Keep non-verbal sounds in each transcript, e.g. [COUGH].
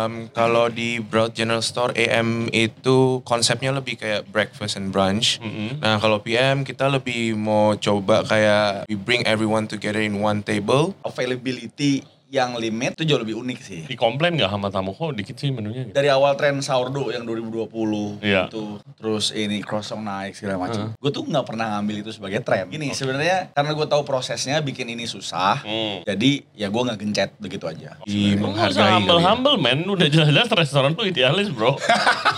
Um, kalau di Broad General Store AM itu konsepnya lebih kayak breakfast and brunch. Nah kalau PM kita lebih mau coba kayak we bring everyone together in one table. Availability yang limit itu jauh lebih unik sih. Dikomplain nggak sama tamu kok dikit sih menunya? gitu? Dari awal tren sourdough yang 2020 Iya. itu terus ini croissant naik segala macam. Gue tuh nggak pernah ngambil itu sebagai tren. Gini sebenarnya karena gue tahu prosesnya bikin ini susah. Hmm. Jadi ya gue nggak gencet begitu aja. Di nggak menghargai ya. humble-humble men, udah jelas-jelas restoran tuh idealis bro.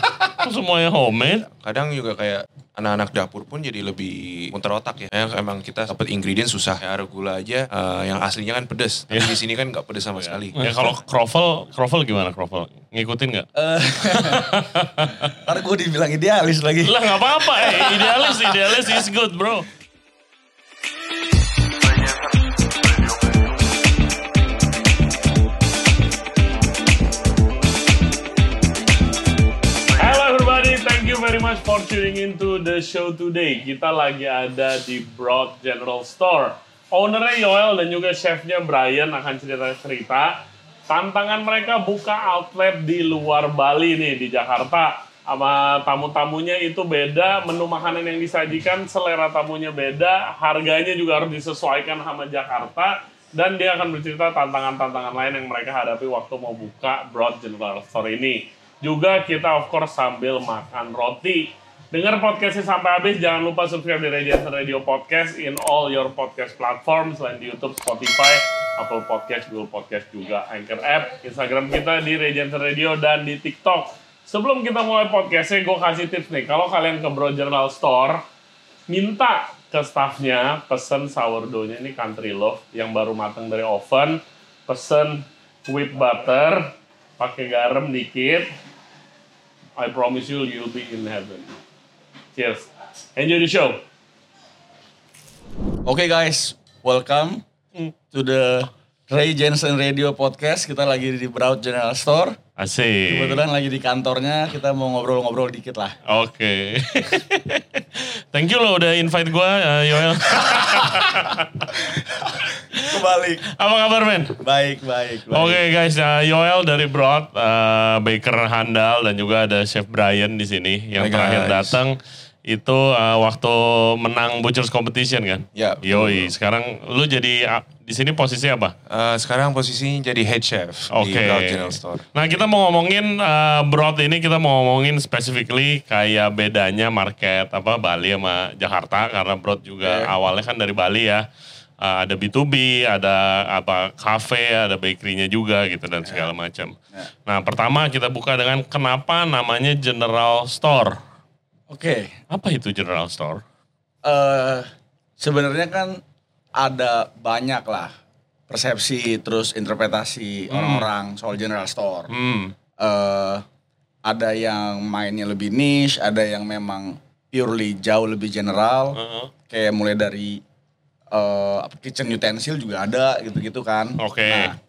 [LAUGHS] Semuanya homemade? Kadang juga kayak anak-anak dapur pun jadi lebih muter otak ya. Yang emang kita dapat ingredient susah. Ya gula aja eh, yang aslinya kan pedes. Tapi di sini kan nggak pedes sama sekali. Ya kalau croffle, croffle gimana croffle? Ngikutin nggak? Eh, [LAUGHS] Ntar gue dibilang idealis lagi. Lah nggak apa-apa, eh, idealis, idealis is good bro. You very much for tuning into the show today. Kita lagi ada di Broad General Store. Ownernya Yoel dan juga chefnya Brian akan cerita-cerita tantangan mereka buka outlet di luar Bali nih di Jakarta. Sama tamu-tamunya itu beda, menu makanan yang disajikan, selera tamunya beda, harganya juga harus disesuaikan sama Jakarta. Dan dia akan bercerita tantangan-tantangan lain yang mereka hadapi waktu mau buka Broad General Store ini. Juga kita of course sambil makan roti. Dengar podcastnya sampai habis, jangan lupa subscribe di Radiant Radio Podcast in all your podcast platform selain di YouTube, Spotify, Apple Podcast, Google Podcast juga, Anchor App, Instagram kita di Radiant Radio dan di TikTok. Sebelum kita mulai podcastnya, gue kasih tips nih. Kalau kalian ke Bro General Store, minta ke staffnya pesen sourdough-nya ini country loaf yang baru matang dari oven, pesen whipped butter, pakai garam dikit. I promise you, you'll be in heaven. Cheers. Enjoy the show. Oke guys, welcome to the Ray Jensen Radio Podcast. Kita lagi di Broad General Store. Asik. Kebetulan lagi di kantornya, kita mau ngobrol-ngobrol dikit lah. Oke. [LAUGHS] Thank you lo udah invite gue, Yoel. [LAUGHS] Kebalik. Apa kabar, men? Baik, baik, baik. Oke guys, uh, Yoel dari Broad, uh, baker handal dan juga ada Chef Brian di sini yang Hai, terakhir guys. datang itu uh, waktu menang Butchers Competition kan? Ya, betul. Yoi, sekarang lu jadi uh, di sini posisi apa? Eh, sekarang posisinya jadi head chef Oke. di Broad General Store. Nah kita mau ngomongin uh, Broad ini kita mau ngomongin specifically kayak bedanya market apa Bali sama Jakarta karena Broad juga Oke. awalnya kan dari Bali ya. Uh, ada B2B, ada apa cafe, ada bakery-nya juga gitu dan segala macam. Nah, pertama kita buka dengan kenapa namanya General Store. Oke. Apa itu General Store? eh sebenarnya kan ada banyak lah persepsi terus interpretasi orang-orang soal general store. Hmm, eh ada yang mainnya lebih niche, ada yang memang purely jauh lebih general. uh-uh. Kayak mulai dari eh apa, kitchen utensil juga ada gitu-gitu kan. Oke. Nah,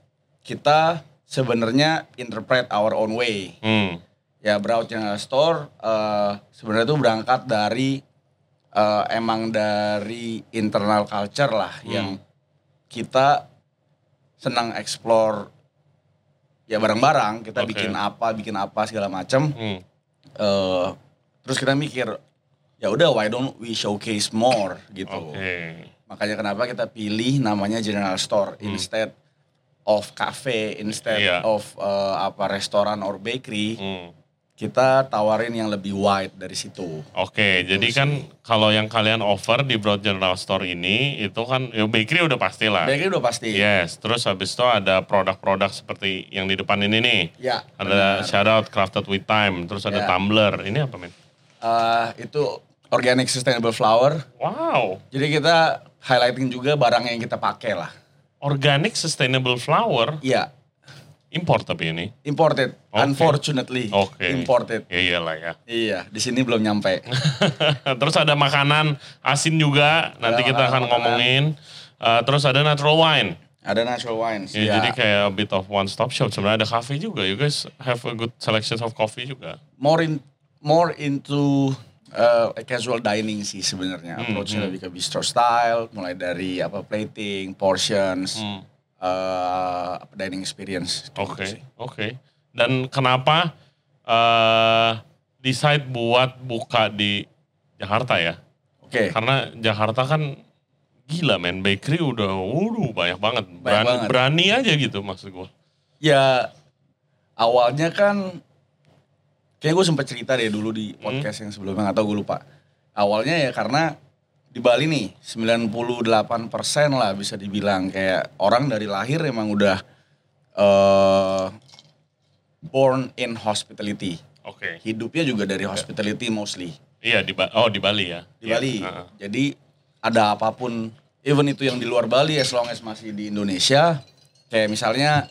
kita sebenarnya interpret our own way. hmm, Ya Broad General Store eh, sebenarnya itu berangkat dari eh, emang dari internal culture lah yang kita senang explore ya barang-barang kita Oke. bikin apa bikin apa segala macam hmm. Eh, terus kita mikir ya udah why don't we showcase more gitu Oke. makanya kenapa kita pilih namanya General Store instead of cafe instead Hmm. Iya. of eh, apa restoran or bakery hmm. Kita tawarin yang lebih wide dari situ. Oke, jadi kan kalau yang kalian offer di Broad General Store ini itu kan ya bakery udah pasti lah. Bakery udah pasti. Yes, terus habis itu ada produk-produk seperti yang di depan ini nih. Ya. Ada shout out crafted with time, terus ada Ya. tumbler. Ini apa men? Eh, itu organic sustainable flour. Wow, Jadi kita highlighting juga barang yang kita pakai lah. organic sustainable flour Iya, import tapi ini. imported. Oke. Unfortunately, Oke. imported. Ya iyalah ya. Iya, di sini belum nyampe. [LAUGHS] terus ada makanan asin juga, nanti Ada kita akan ngomongin. Eh, terus ada natural wine. Ada natural wines. Ya, Ya, jadi kayak a bit of one stop shop. Sebenarnya ada cafe juga. You guys have a good selection of coffee juga. more in more into uh, casual dining sih sebenarnya. Hmm, Approach-nya lebih ke bistro style, mulai dari apa plating, portions, Hmm. Uh, dining experience. kayak Oke, gitu sih. oke. Dan kenapa eh decide buat buka di Jakarta ya? Oke. Karena Jakarta kan gila men, bakery udah waduh banyak banget. Banyak Berani, banget. berani aja gitu maksud gue. Ya awalnya kan kayak gue sempat cerita deh dulu di Hmm. podcast yang sebelumnya atau gue lupa. Awalnya ya karena di Bali nih 98% lah bisa dibilang kayak orang dari lahir emang udah eh born in hospitality. Oke. Hidupnya juga dari hospitality mostly Iya di Ba- oh di Bali ya. di Iya, Bali. heeh. Jadi ada apa pun even itu yang di luar Bali as long as masih di Indonesia kayak misalnya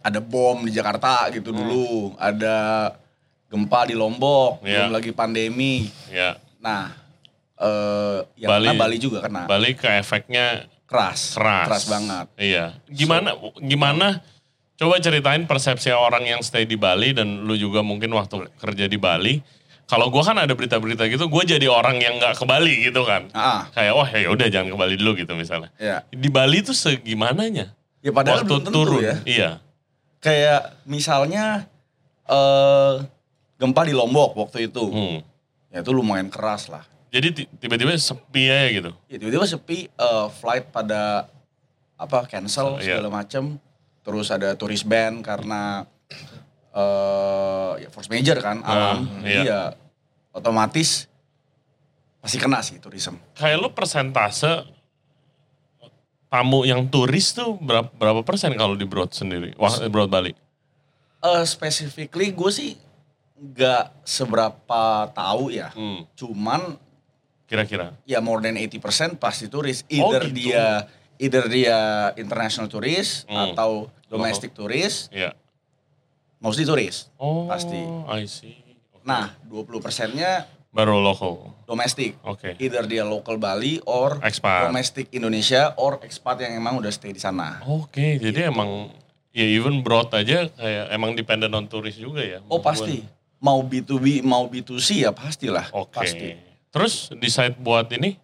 ada bom di Jakarta gitu dulu, ada gempa di Lombok, Iya. belum lagi pandemi. Ya. Nah, eh yang Bali- kena Bali juga kena Bali ke efeknya keras, keras. banget. Iya. Gimana gimana coba ceritain persepsi orang yang stay di Bali dan lu juga mungkin waktu kerja di Bali. Kalau gua kan ada berita-berita gitu, gue jadi orang yang nggak ke Bali gitu kan. Ah, Kayak wah ya udah jangan ke Bali dulu gitu misalnya. ya. Di Bali tuh segimananya? Ya padahal waktu belum tentu turun. ya. Iya. Kayak misalnya eh gempa di Lombok waktu itu. Hmm. Ya itu lumayan keras lah. Jadi ti- tiba-tiba sepi aja gitu. Ya, tiba-tiba sepi eh, flight pada apa cancel Iya. segala macem terus ada tourist ban karena eh ya force major kan alam Ah, jadi iya. ya otomatis pasti kena sih tourism Kayak lu persentase tamu yang turis tuh berapa, berapa persen kalau di Broad sendiri? Wah, Broad Bali. eh specifically gue sih nggak seberapa tahu ya Hmm. cuman Kira-kira. ya more than 80% pasti turis Oh, either gitu. dia either dia international tourist Hmm. atau domestic tourist Iya. mostly tourist Oh, Pasti. I see. Oke. nah 20 persennya baru local. domestik Oke. either dia local Bali or Expat. domestic Indonesia or expat yang emang udah stay di sana. Oke, jadi emang ya even broad aja kayak emang dependent on turis juga ya. Oh pasti. Mau B2B, mau B2C ya pastilah. Oke. Pasti. Terus decide buat ini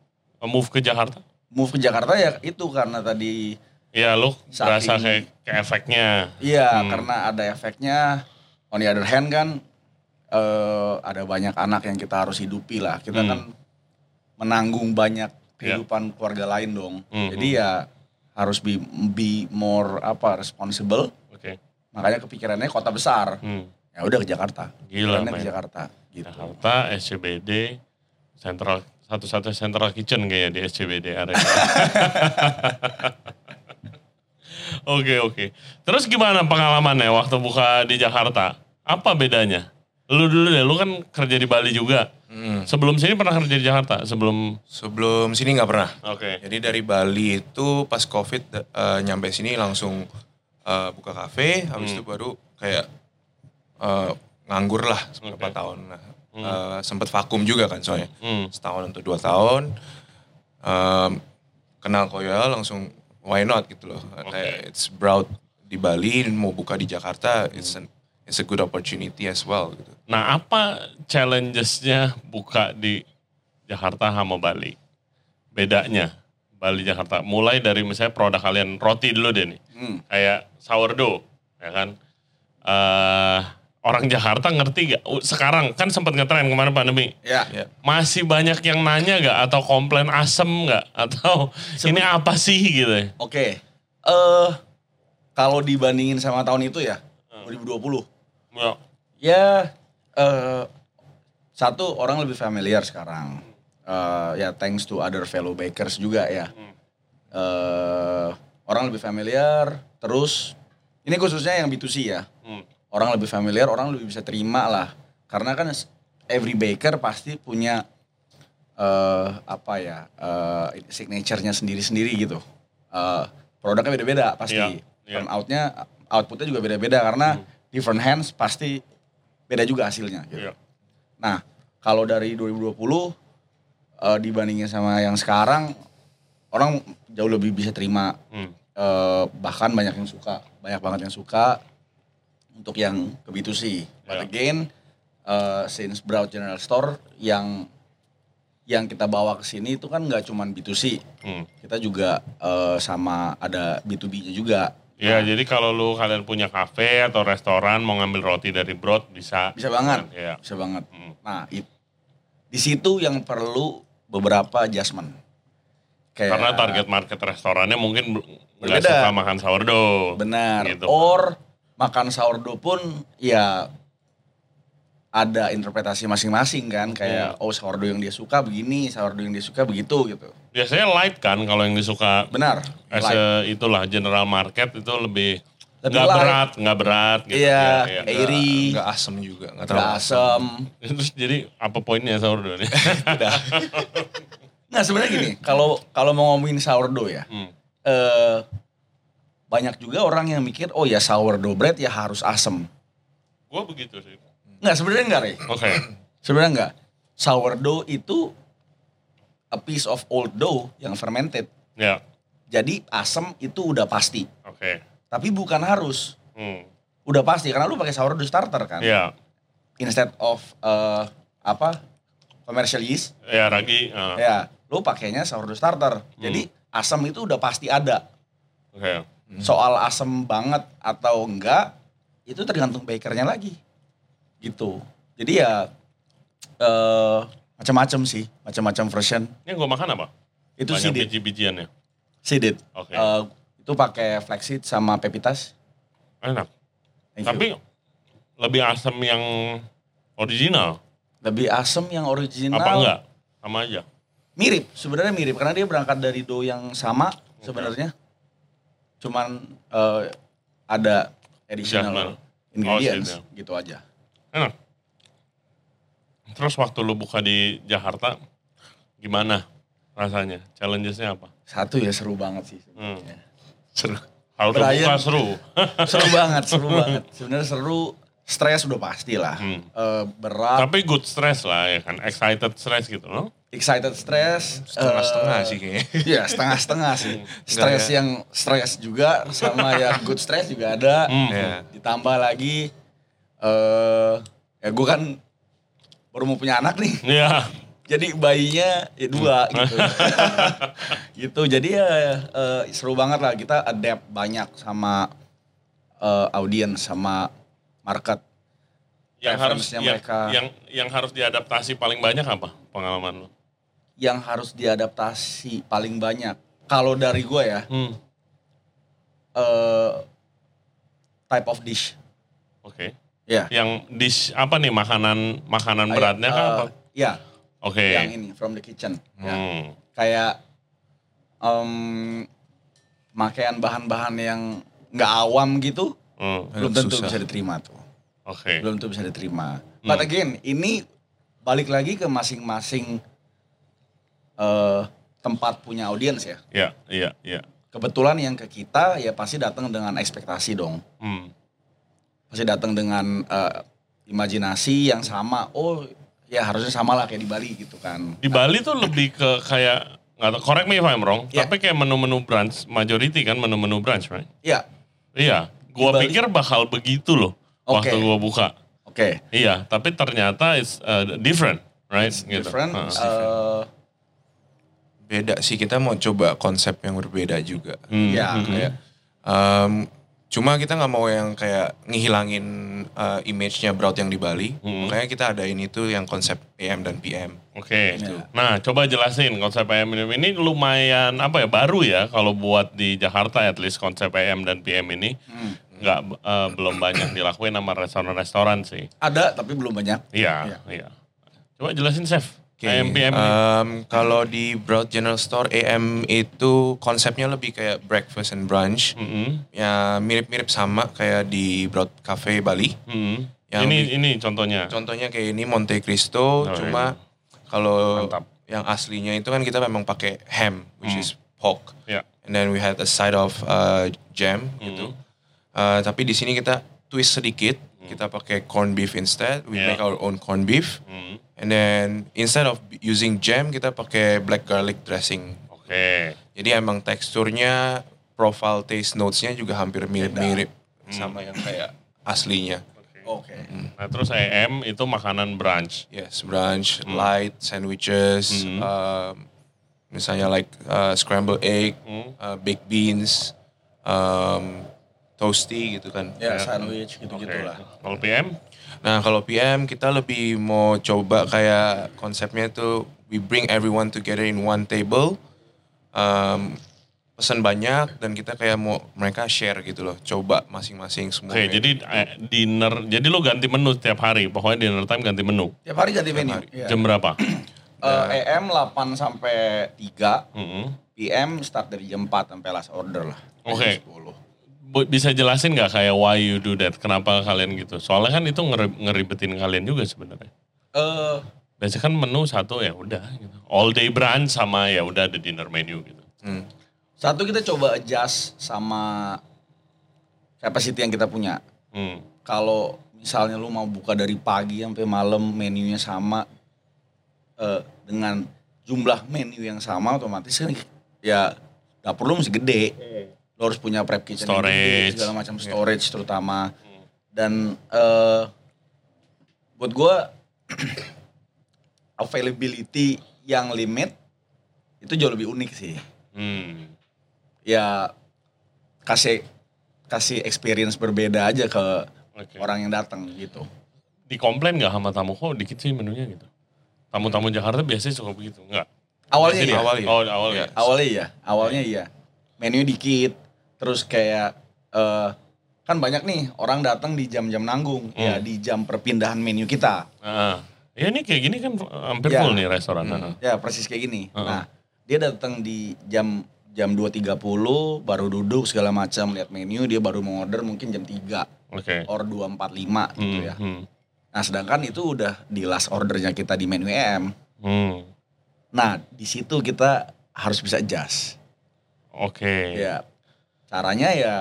move ke Jakarta? Move ke Jakarta ya itu karena tadi Ya lu berasa kayak ke efeknya. iya Hmm. karena ada efeknya. On the other hand kan eh, ada banyak anak yang kita harus hidupi lah. Kita Hmm. kan menanggung banyak kehidupan keluarga lain dong. Hmm. Jadi ya harus be, be more apa responsible. Oke. Makanya kepikirannya kota besar. Hmm. Ya udah ke Jakarta. Gila, ke. Jakarta gitu. Jakarta, SCBD, Central satu-satu Central Kitchen kayak di SCBD area. [LAUGHS] Oke oke. Terus gimana pengalamannya waktu buka di Jakarta? Apa bedanya? Lu dulu deh, lu kan kerja di Bali juga. Hmm. Sebelum sini pernah kerja di Jakarta? Sebelum Sebelum sini nggak pernah. Oke. Jadi dari Bali itu pas COVID eh, nyampe sini langsung eh, buka kafe, habis Hmm. itu baru kayak eh, nganggur lah beberapa Oke. tahun. Nah, eh, sempet vakum juga kan soalnya. Hmm. Setahun untuk dua tahun. Em, kenal Koya langsung why not gitu loh. Kayak it's broad di Bali mau buka di Jakarta, it's an, it's a good opportunity as well gitu. Nah apa challenges-nya buka di Jakarta sama Bali? Bedanya Bali Jakarta. Mulai dari misalnya produk kalian roti dulu deh nih. Hmm. Kayak sourdough, ya kan? eh orang Jakarta ngerti gak? Uh, Sekarang kan sempat ngetren kemarin pandemi. Ya. Ya. Masih banyak yang nanya gak? Atau komplain asem gak? Atau ini apa sih gitu ya? Oke. Eh kalau dibandingin sama tahun itu ya, Hmm. 2020. Ya. Ya eh satu orang lebih familiar sekarang. Eh ya thanks to other fellow bakers juga ya. Hmm. Eh orang lebih familiar, terus ini khususnya yang B2C ya. Hmm. Orang lebih familiar, orang lebih bisa terima lah. Karena kan every baker pasti punya eh apa ya eh signaturenya sendiri-sendiri gitu. Eh produknya beda-beda pasti. Iya, iya. Turn outnya outputnya juga beda-beda karena different hands pasti beda juga hasilnya. Gitu. Iya. Nah kalau dari 2020 eh, dibandingin sama yang sekarang orang jauh lebih bisa terima Hmm. Eh, bahkan banyak yang suka, banyak banget yang suka untuk yang ke B2C. But Ya. again, eh, since Broad General Store yang yang kita bawa ke sini itu kan nggak cuma B2C, Hmm. kita juga eh, sama ada B2B-nya juga. Ya, jadi kalau lu kalian punya kafe atau restoran mau ngambil roti dari Broad bisa. Bisa banget. Ya. Bisa banget. Hmm. Nah, it- di situ yang perlu beberapa adjustment. Kayak Karena target market restorannya mungkin nggak suka makan sourdough. benar. Gitu. Or makan sourdough pun ya ada interpretasi masing-masing kan kayak oh sourdough yang dia suka begini, sourdough yang dia suka begitu gitu. Biasanya light kan kalau yang disuka Benar. as Light. a- itulah general market itu lebih nggak berat, nggak berat gitu. Iya, Ya, ya. Airy. Nggak asem juga, nggak terlalu asem. [LAUGHS] Terus jadi apa poinnya sourdough nih? Nah sebenarnya gini, kalau kalau mau ngomongin sourdough ya, Hmm. eh, banyak juga orang yang mikir, oh ya sourdough bread ya harus asem. Gua begitu sih. Nggak, sebenarnya enggak, Rey. Oke. Sebenarnya enggak. Sourdough itu a piece of old dough yang fermented. Ya. Jadi asem itu udah pasti. Oke. Tapi bukan harus. Hmm. Udah pasti, karena lu pakai sourdough starter kan. Ya. Instead of eh, apa commercial yeast, Ya ragi. ah. ya lu pakainya sourdough starter. Jadi asam itu udah pasti ada. Oke. Soal asem banget atau enggak, itu tergantung bakernya lagi. Gitu. Jadi ya eh macam-macam sih, macam-macam version. Ini gue makan apa? Itu Banyak seeded, biji-bijiannya. seeded. Oke. Eh, itu pakai flaxseed sama pepitas. Enak. Thank you. Tapi lebih asam yang original. lebih asem yang original. Apa enggak? Sama aja. Mirip, sebenarnya mirip karena dia berangkat dari dough yang sama sebenarnya. Cuman eh, ada additional Adjustment. ingredients Oh, seednya. gitu aja. Enak. Terus waktu lu buka di Jakarta, gimana rasanya? Challenges-nya apa? Satu ya seru banget sih. Hmm. Seru. Kalau buka seru. [LAUGHS] seru banget, seru banget. Sebenarnya seru, stres udah pasti lah. Hmm. Eh, berat, Tapi good stress lah ya kan. Excited stress gitu loh. excited stress. Setengah-setengah eh, sih kayaknya. [LAUGHS] Iya setengah-setengah sih. Stres ya. yang stres juga sama ya good stress juga ada. Hmm. Ya. Ditambah lagi, eh ya gue kan baru mau punya anak nih. Iya. Jadi bayinya ya dua gitu. [LAUGHS] gitu. Jadi ya eh, seru banget lah kita adapt banyak sama eh, audiens sama market. Yang harus yang, mereka. yang yang harus diadaptasi paling banyak apa pengalaman lu? Yang harus diadaptasi paling banyak. Kalau dari gue ya, Hmm. eh, type of dish. Oke. Ya. Yang dish apa nih makanan makanan Kayak, beratnya kan eh, apa? Ya, Oke. yang ini from the kitchen. Ya. Hmm. Kayak em makaian bahan-bahan yang nggak awam gitu, Hmm. belum tentu susah. bisa diterima tuh. Oke. Belum tentu bisa diterima. Hmm. But again, ini balik lagi ke masing-masing eh, tempat punya audiens ya. Iya, iya, iya. Kebetulan yang ke kita ya pasti datang dengan ekspektasi dong. Hmm. Pasti datang dengan eh, imajinasi yang sama. Oh, ya harusnya sama lah kayak di Bali gitu kan. Di Bali tuh lebih ke kayak nggak tahu, correct me if I'm wrong, Iya. tapi kayak menu-menu brunch, majority kan menu-menu brunch, right? Iya, Iya, gua Bali- pikir bakal begitu loh Oke. waktu gua buka. oke. Iya, tapi ternyata it's uh, different, right? Gitu. Different. Heeh. eh, Beda sih, kita mau coba konsep yang berbeda juga. Hmm, ya. hmm, Kayak, em, cuma kita nggak mau yang kayak ngehilangin uh, image-nya Broad yang di Bali. Hmm. Makanya kita ada ini tuh yang konsep AM dan PM. Oke. Iya. Nah, coba jelasin konsep AM ini. Ini lumayan apa ya baru ya kalau buat di Jakarta at least konsep AM dan PM ini Hmm. Nggak eh, belum banyak dilakuin sama restoran-restoran sih. ada tapi belum banyak. Iya, iya. Coba jelasin chef. Oke, AM PM em, kalau di Broad General Store AM itu konsepnya lebih kayak breakfast and brunch. Mm-mm. Ya mirip-mirip sama kayak di Broad Cafe Bali. Mm-mm. Yang ini di- ini contohnya. Contohnya kayak ini Monte Cristo, Oh, cuma kalau yang aslinya itu kan kita memang pakai ham, which Hmm. is pork. Ya. And then we had a side of uh, jam gitu. Hmm. Uh, tapi di sini kita twist sedikit, kita pakai corn beef instead. We Yeah. make our own corn beef. Hmm. And then instead of using jam, kita pakai black garlic dressing. Oke. Jadi emang teksturnya, profile taste notes-nya juga hampir mirip-mirip Hmm. sama yang kayak aslinya. Oke. Nah, terus AM itu makanan brunch. Yes, brunch, light, sandwiches, Hmm. um, misalnya like uh, scrambled egg, Hmm. uh, baked beans, um, toasty gitu kan. Ya, sandwich gitu-gitu Oke. lah. Kalau PM? Nah kalau PM kita lebih mau coba kayak konsepnya itu we bring everyone together in one table, um, pesan banyak dan kita kayak mau mereka share gitu loh, coba masing-masing semua. Oke, jadi eh, dinner, jadi lo ganti menu setiap hari. Pokoknya dinner time ganti menu. Tiap hari ganti menu. hari. Iya. Jam berapa? [CLEARS THROAT] Eh, EM 8 sampai 3, Mm-mm. PM start dari jam 4 sampai last order lah. Oke. Jam 10. Bu- Bisa jelasin nggak kayak why you do that? Kenapa kalian gitu? Soalnya kan itu ngeri- ngeribetin kalian juga sebenarnya. Eh, Biasanya kan menu satu ya udah gitu. All day brunch sama ya udah ada dinner menu gitu. Hmm. satu kita coba adjust sama capacity yang kita punya. Hmm. Kalau misalnya lu mau buka dari pagi sampai malam menunya sama eh, dengan jumlah menu yang sama otomatis kan ya dapur lu mesti gede. Lu harus punya prep kitchen yang Storage. gede, segala macam storage terutama. Dan eh buat gua [CLEARS THROAT] availability yang limit itu jauh lebih unik sih. Hmm. Ya kasih kasih experience berbeda aja ke Oke. orang yang datang gitu. Dikomplain nggak sama tamu kok dikit sih menunya gitu? Tamu-tamu Jakarta biasanya suka begitu, nggak? Awalnya iya. awal iya. Oh, awalnya. Iya. Awalnya iya, awalnya iya. Menu dikit, terus kayak eh kan banyak nih orang datang di jam-jam nanggung, ya di jam perpindahan menu kita. Ah. Ya ini kayak gini kan hampir Ya. full nih restoran. Ah. Ya persis kayak gini. Heeh. Nah, dia datang di jam jam 2.30 baru duduk segala macam lihat menu, dia baru mau order mungkin jam 3 Oke. or 2.45 gitu Hmm, ya. hmm, Nah, sedangkan itu udah di last ordernya kita di menu EM. hmm. Nah, di situ kita harus bisa adjust. Oke. Ya, caranya ya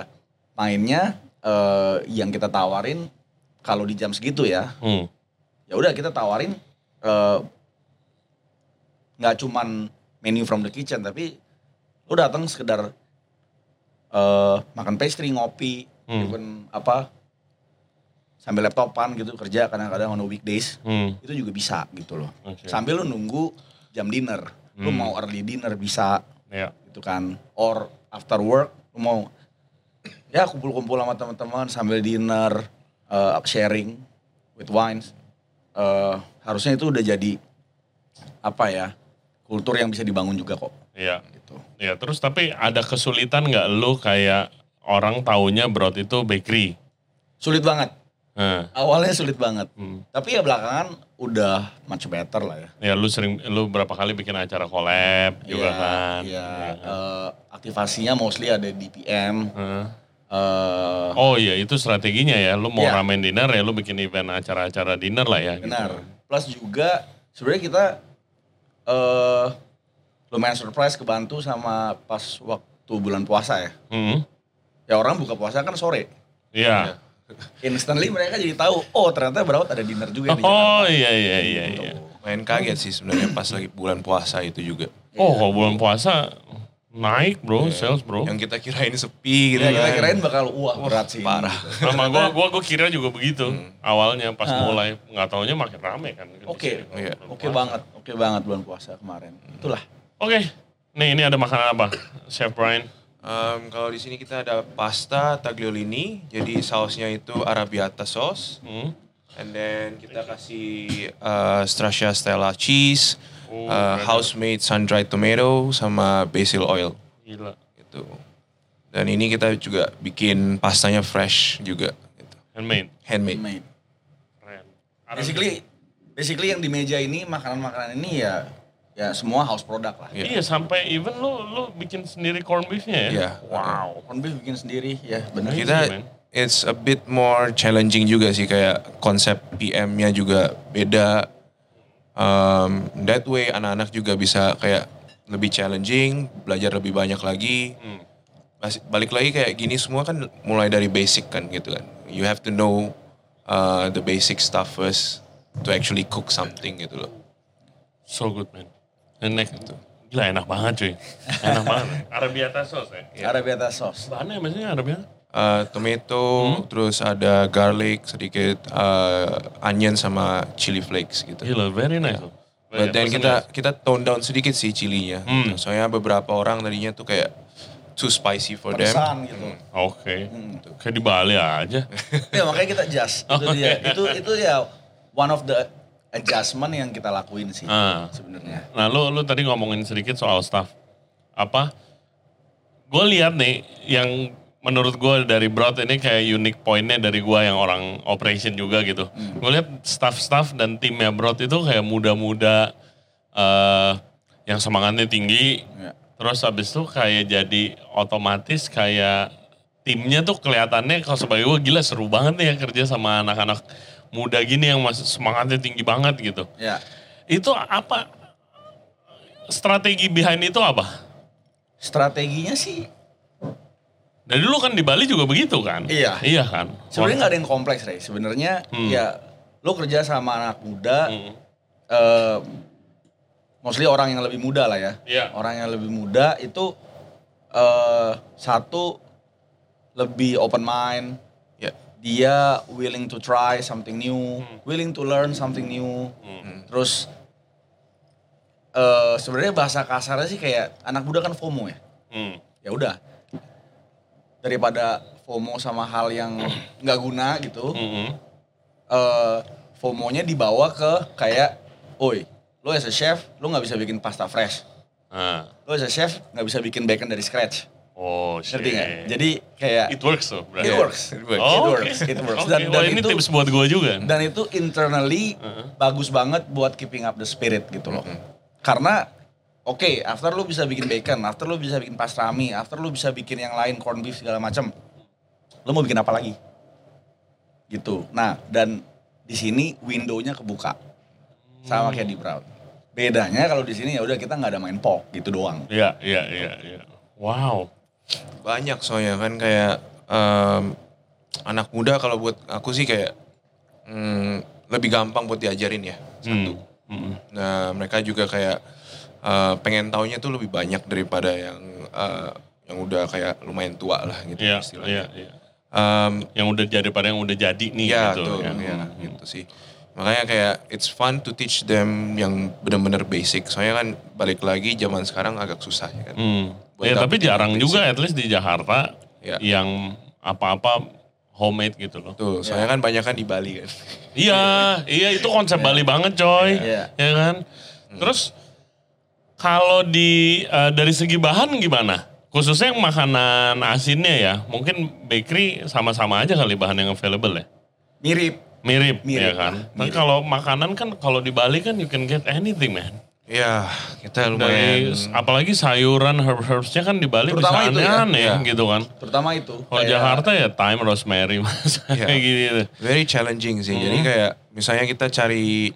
mainnya eh, yang kita tawarin kalau di jam segitu ya, Hmm. ya udah kita tawarin eh, nggak cuman menu from the kitchen tapi lu datang sekedar eh, makan pastry, ngopi, Hmm. even apa sambil laptopan gitu kerja kadang-kadang on the weekdays Hmm. itu juga bisa gitu loh. Oke. Sambil lu nunggu jam dinner, lu Hmm. mau early dinner bisa Ya. gitu kan or after work lu mau ya kumpul-kumpul sama teman-teman sambil dinner uh, sharing with wines Uh, harusnya itu udah jadi apa ya kultur yang bisa dibangun juga kok Iya. gitu Ya, terus tapi ada kesulitan nggak lu kayak orang taunya Broad itu bakery? sulit banget Nah, awalnya sulit banget hmm. tapi ya belakangan udah much better lah ya Ya lu sering, lu berapa kali bikin acara collab juga Iya, kan? iya, kan? uh, aktivasinya mostly ada di PM Heeh. uh, Oh iya itu strateginya ya, lu mau Iya. ramen dinner ya lu bikin event acara-acara dinner lah ya. Benar. Gitu. Plus juga sebenarnya kita eh lumayan surprise kebantu sama pas waktu bulan puasa ya. Hmm. Ya orang buka puasa kan sore. Iya. Instantly mereka jadi tahu, oh ternyata Berawat ada dinner juga di Oh Jakarta. iya iya iya iya. Main kaget sih sebenarnya pas lagi bulan puasa itu juga. Oh kalau bulan puasa naik bro, sales bro. Yang kita kirain sepi gitu Ya, kita kan. kirain bakal wah berat sih. parah. gitu. Sama gua, gua, gua kira juga begitu. Hmm. Awalnya pas Ah. mulai, nggak taunya makin rame kan. Oke, Iya. oke banget, oke banget bulan puasa kemarin. Itulah. Oke, nih ini ada makanan apa? Chef Brian. Em, kalau di sini kita ada pasta tagliolini, jadi sausnya itu arrabbiata sauce. Hmm. And then kita kasih uh, stracciatella cheese, Oh, uh, house-made sun-dried tomato, sama basil oil. Gila. Gitu. Dan ini kita juga bikin pastanya fresh juga. Gitu. Handmade. Handmade. Made. Keren. Basically, basically yang di meja ini makanan-makanan ini ya ya semua house product lah. Iya. Iya sampai even lu lu bikin sendiri corn beefnya ya? Iya. Wow. Corned beef bikin sendiri, ya benar. Kita- Kita man. it's a bit more challenging juga sih kayak konsep PM-nya juga beda. Um, that way anak-anak juga bisa kayak lebih challenging, belajar lebih banyak lagi. Hmm. Balik lagi kayak gini semua kan mulai dari basic kan gitu kan. You have to know uh, the basic stuff first to actually cook something gitu loh. So good man. Next itu. Gila enak banget cuy. [LAUGHS] Enak banget. Arrabbiata sauce ya? Arrabbiata sauce. Bahannya maksudnya Arrabbiata? Uh, tomato, terus ada garlic sedikit, uh, onion sama chili flakes gitu. Gila, very nice. But then Pesen kita ya? kita tone down sedikit sih chilinya. Hmm. Soalnya beberapa orang tadinya tuh kayak too spicy for them. pedesan gitu. Oke. Hmm. Kayak di Bali aja. ya makanya kita adjust. Itu [LAUGHS] dia. Itu itu ya one of the adjustment yang kita lakuin sih Ah. sebenarnya. Nah, lu lu tadi ngomongin sedikit soal staff. Apa? Gue lihat nih yang menurut gue dari Broad ini kayak unique pointnya dari gue yang orang operation juga gitu. Gue lihat staff-staff dan timnya Broad itu kayak muda-muda eh yang semangatnya tinggi. Ya. Terus habis itu kayak jadi otomatis kayak timnya tuh kelihatannya kalau sebagai gue gila seru banget nih ya kerja sama anak-anak muda gini yang masih semangatnya tinggi banget gitu. Ya. Itu apa strategi behind itu apa? Strateginya sih Dari dulu kan di Bali juga begitu kan? Iya. Iya kan? sebenarnya nggak ada yang kompleks Ray. Sebenarnya Hmm. ya lo kerja sama anak muda Hmm. eh, mostly orang yang lebih muda lah ya. Iya. Orang yang lebih muda itu eh satu lebih open mind, Ya. Dia willing to try something new, willing to learn something new. Hmm. Terus eh sebenarnya bahasa kasarnya sih kayak anak muda kan FOMO ya. Hmm. Ya udah. Daripada FOMO sama hal yang nggak guna gitu, Hmm. eh FOMO-nya dibawa ke kayak, oi, lo as a chef, lo nggak bisa bikin pasta fresh. Ah. Lo as a chef nggak bisa bikin bacon dari scratch. Oh, shit. Ngerti nggak? Jadi kayak It works tuh, berarti. it works, It works. Oh, it works, it works. Dan, wah, dan ini itu tips buat gue juga. dan itu internally bagus banget buat keeping up the spirit gitu loh. Karena oke, after lu bisa bikin bacon, after lu bisa bikin pastrami, after lu bisa bikin yang lain corn beef segala macam, lu mau bikin apa lagi? Gitu. Nah, dan di sini window-nya kebuka. Sama kayak di Brown. Bedanya kalau di sini ya udah kita nggak ada main pok gitu doang. Iya, iya, iya, iya. Wow. Banyak soalnya kan kayak em, anak muda kalau buat aku sih kayak mm, lebih gampang buat diajarin ya. Hmm. Hmm. Nah mereka juga kayak eh, pengen taunya tuh lebih banyak daripada yang eh, yang udah kayak lumayan tua lah gitu Iya, istilahnya. iya, iya. Em, Yang udah jadi pada yang udah jadi nih ya gitu. tuh, ya. ya, gitu sih. Makanya kayak it's fun to teach them yang benar-benar basic. Soalnya kan balik lagi zaman sekarang agak susah ya kan. Hmm. Ya, tapi jarang juga at least di Jakarta Ya. yang apa-apa homemade gitu loh. Tuh, soalnya kan banyak kan di Bali kan. Iya, iya itu konsep Bali banget coy. Iya. Ya kan? Terus kalau di eh, dari segi bahan gimana? Khususnya yang makanan asinnya ya, mungkin bakery sama-sama aja kali bahan yang available ya. Mirip. Mirip, Mirip ya kan. Tapi kalau makanan kan kalau di Bali kan you can get anything man. Ya, kita Dari lumayan. apalagi sayuran herb-herbsnya kan di Bali Terutama bisa itu ya. aneh-aneh Iya. gitu kan. Terutama itu. Kalau Kayak- Jakarta ya thyme, rosemary, mas Iya. [LAUGHS] kayak gitu. very challenging sih. Jadi Hmm. kayak misalnya kita cari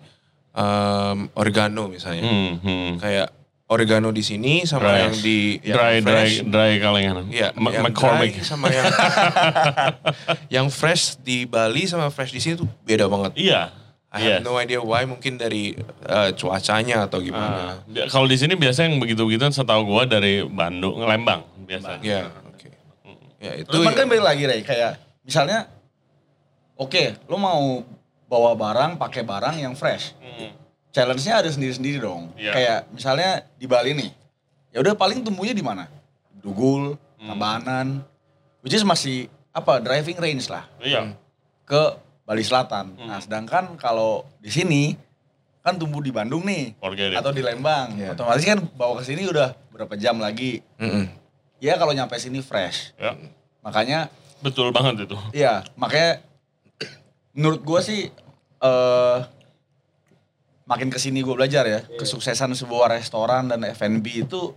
em, oregano misalnya. Hmm, hmm. Kayak oregano di sini sama Dry. yang di yang dry, dry, fresh. dry kalengan. Iya, Ma- yang McCormick. dry sama yang [LAUGHS] [LAUGHS] yang fresh di Bali sama fresh di sini tuh beda banget. Iya. I Iya. have no idea why mungkin dari eh, cuacanya atau gimana. bi- kalau di sini biasanya yang begitu-begitu setahu gua dari Bandung, Lembang biasa. Ya, oke. Ya itu Cuman kan balik lagi Ray, kayak misalnya oke, lo mau bawa barang, pakai barang yang fresh. Hmm. Challenge-nya ada sendiri-sendiri dong. Iya. Kayak misalnya di Bali nih. Ya udah paling tumbuhnya di mana? Dugul, Hmm. Tabanan. Which is masih apa? Driving range lah Iya. ke Bali Selatan. Hmm. Nah, sedangkan kalau di sini kan tumbuh di Bandung nih Forget it. atau di Lembang. Iya. Otomatis kan bawa ke sini udah berapa jam lagi. Mm-mm. Ya kalau nyampe sini fresh. Ya, Makanya betul banget itu. Iya, makanya menurut gua sih eh makin ke sini gue belajar ya, kesuksesan sebuah restoran dan F&B itu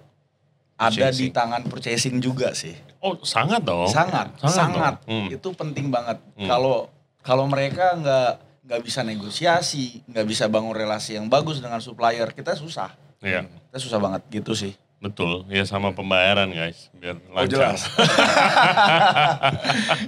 ada di Purchasing. tangan purchasing juga sih. Oh, sangat dong. sangat, sangat, dong. Hmm. itu penting banget. Hmm. Kalau kalau mereka nggak nggak bisa negosiasi, nggak bisa bangun relasi yang bagus dengan supplier, kita susah. Iya, Kita susah banget gitu sih. betul. Ya sama pembayaran guys, biar Oh, lancar. jelas. [LAUGHS]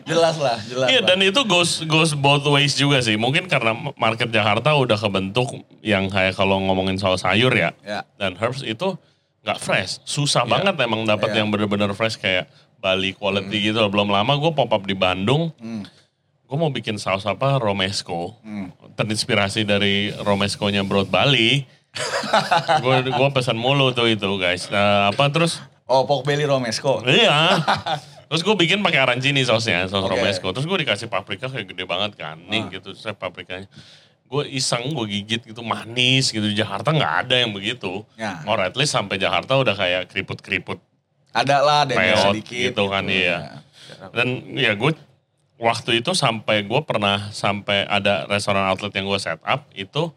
jelas lah, jelas Iya dan itu goes goes both ways juga sih. Mungkin karena market Jakarta udah kebentuk yang kayak kalau ngomongin soal sayur ya. Ya. Dan herbs itu nggak fresh. Susah Iya. banget emang dapat Iya. yang bener-bener fresh kayak Bali quality gitu. Belum lama gue pop up di Bandung. Hmm. Gue mau bikin saus apa romesco. Hmm. Terinspirasi dari romesco-nya Broad Bali. [LAUGHS] gue gue pesan mulu tuh itu guys. Nah, apa terus Oh, pork belly romesco. Iya. [LAUGHS] Terus gue bikin pakai arancini sausnya, saus Oke. romesco. Terus gue dikasih paprika kayak gede banget kan. Nih Ah. gitu, saya paprikanya. Gue iseng, gue gigit gitu manis gitu. Di Jakarta nggak ada yang begitu. Ya. Or at least sampai Jakarta udah kayak keriput-keriput Ada lah peot sedikit. gitu kan iya. Ya. Dan ya gue waktu itu sampai gue pernah sampai ada restoran outlet yang gue set up itu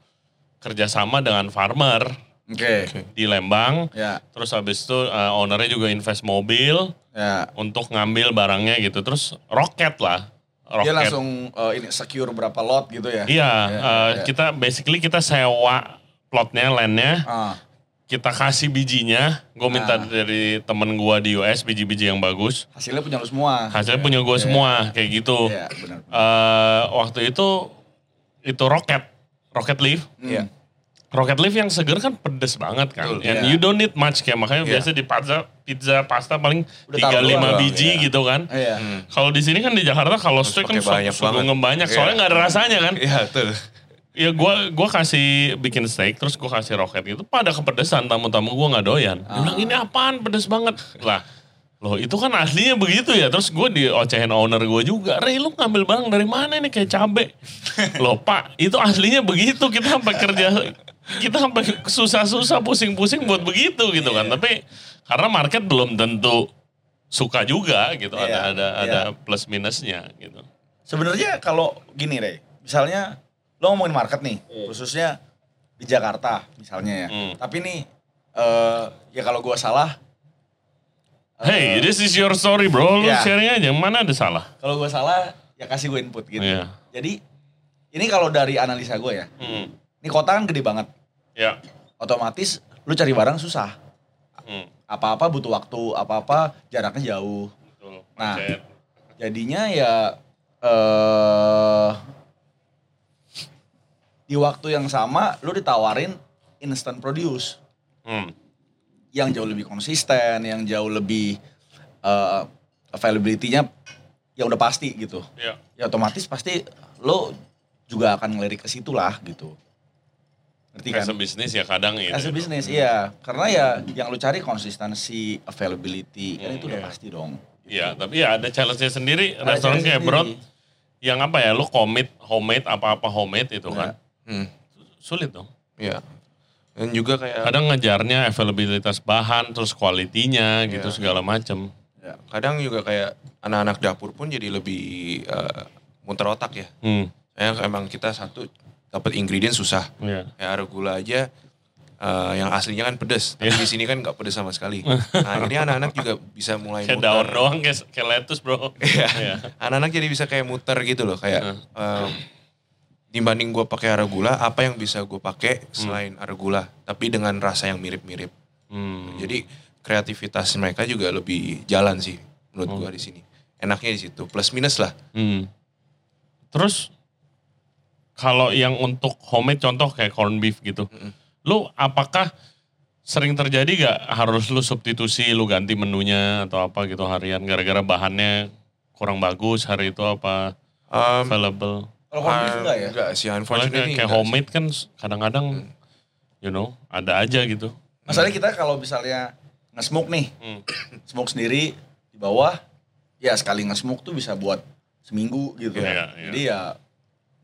kerjasama dengan farmer Oke. di Lembang. Ya. Terus habis itu uh, ownernya juga invest mobil Ya. untuk ngambil barangnya gitu. Terus roket lah. Roket. Dia langsung eh, ini secure berapa lot gitu ya. Iya, Ya, uh, ya. kita basically kita sewa plotnya, landnya, Ah. Kita kasih bijinya. Gue minta Ah. dari temen gue di US biji-biji yang bagus. Hasilnya punya lu semua. Hasilnya punya gue semua, kayak gitu. Iya, benar. Eh, waktu itu itu roket, roket leaf. Iya. Rocket leaf yang seger kan pedes banget kan. Betul, And iya. you don't need much kayak makanya Iya. biasa di pizza pizza pasta paling Udah 3 taruh 5 doang, biji iya. gitu kan. Iya. Kalau di sini kan di Jakarta kalau steak kan pakai banyak banyak Iya. soalnya nggak ada rasanya kan. Iya betul. Ya gua gua kasih bikin steak terus gua kasih roket gitu pada kepedesan tamu-tamu gua nggak doyan. Dia bilang ini apaan pedes banget. Lah Loh itu kan aslinya begitu ya. Terus gue diocehin owner gue juga. Rey lu ngambil barang dari mana nih kayak cabe. [LAUGHS] Loh pak itu aslinya begitu. Kita sampai kerja. Kita sampai susah-susah pusing-pusing buat begitu gitu kan. Tapi karena market belum tentu suka juga gitu. Ada Iya, ada iya. ada plus minusnya gitu. Sebenarnya kalau gini Rey, misalnya lo ngomongin market nih, khususnya di Jakarta misalnya ya. Hmm. Tapi nih, eh ya kalau gua salah, Hey, this is your story bro. Lu Iya. sharing aja. Mana ada salah? kalau gua salah ya kasih gue input gitu. Iya. Jadi ini kalau dari analisa gue ya, Hmm. ini kota kan gede banget, Ya. otomatis lu cari barang susah. Hmm. Apa-apa butuh waktu, apa-apa jaraknya jauh. Betul. Nah. Jadinya ya eh di waktu yang sama lu ditawarin instant produce Hmm. yang jauh lebih konsisten, yang jauh lebih eh availability-nya ya udah pasti gitu. Ya. Ya otomatis pasti lo juga akan ngelirik ke situ lah gitu. Ngerti kan? As a bisnis ya kadang gitu. As a business, iya. Karena ya yang lu cari konsistensi, availability, kan Hmm, itu udah iya. pasti dong. Iya, tapi ya ada challenge-nya sendiri. Ada Restoran challenge kayak sendiri. yang apa ya, lu commit homemade apa-apa homemade itu kan. Hmm. Sulit dong. Iya. Dan juga kayak Kadang ngejarnya availabilitas bahan, terus kualitinya gitu Iya. segala macem. Ya. kadang juga kayak anak-anak dapur pun jadi lebih eh, muter otak ya. Hmm. Kayak emang kita satu dapat ingredient susah. Iya. Kayak ada gula aja eh, yang aslinya kan pedes, tapi Iya. di sini kan nggak pedes sama sekali. [LAUGHS] Nah ini anak-anak juga bisa mulai Kayak muter. daun doang kayak, kayak lettuce bro. Iya. Iya. Anak-anak jadi bisa kayak muter gitu loh, kayak em, dibanding gue pakai arugula, apa yang bisa gue pakai selain arugula, tapi dengan rasa yang mirip-mirip. Hmm. Jadi kreativitas mereka juga lebih jalan sih menurut Oh. gua di sini. Enaknya di situ, plus minus lah. Hmm. Terus kalau yang untuk homemade contoh kayak corn beef gitu. Lu apakah sering terjadi gak harus lu substitusi, lu ganti menunya atau apa gitu harian gara-gara bahannya kurang bagus hari itu apa Um, available. Kalau beef ah, enggak ya? Enggak sih, unfortunately kayak, kayak homemade kan kadang-kadang you know ada aja gitu. Masalahnya kita kalau misalnya nge-smoke nih, Hmm. smoke sendiri di bawah, ya sekali nge-smoke tuh bisa buat seminggu gitu. Iya, iya. Jadi ya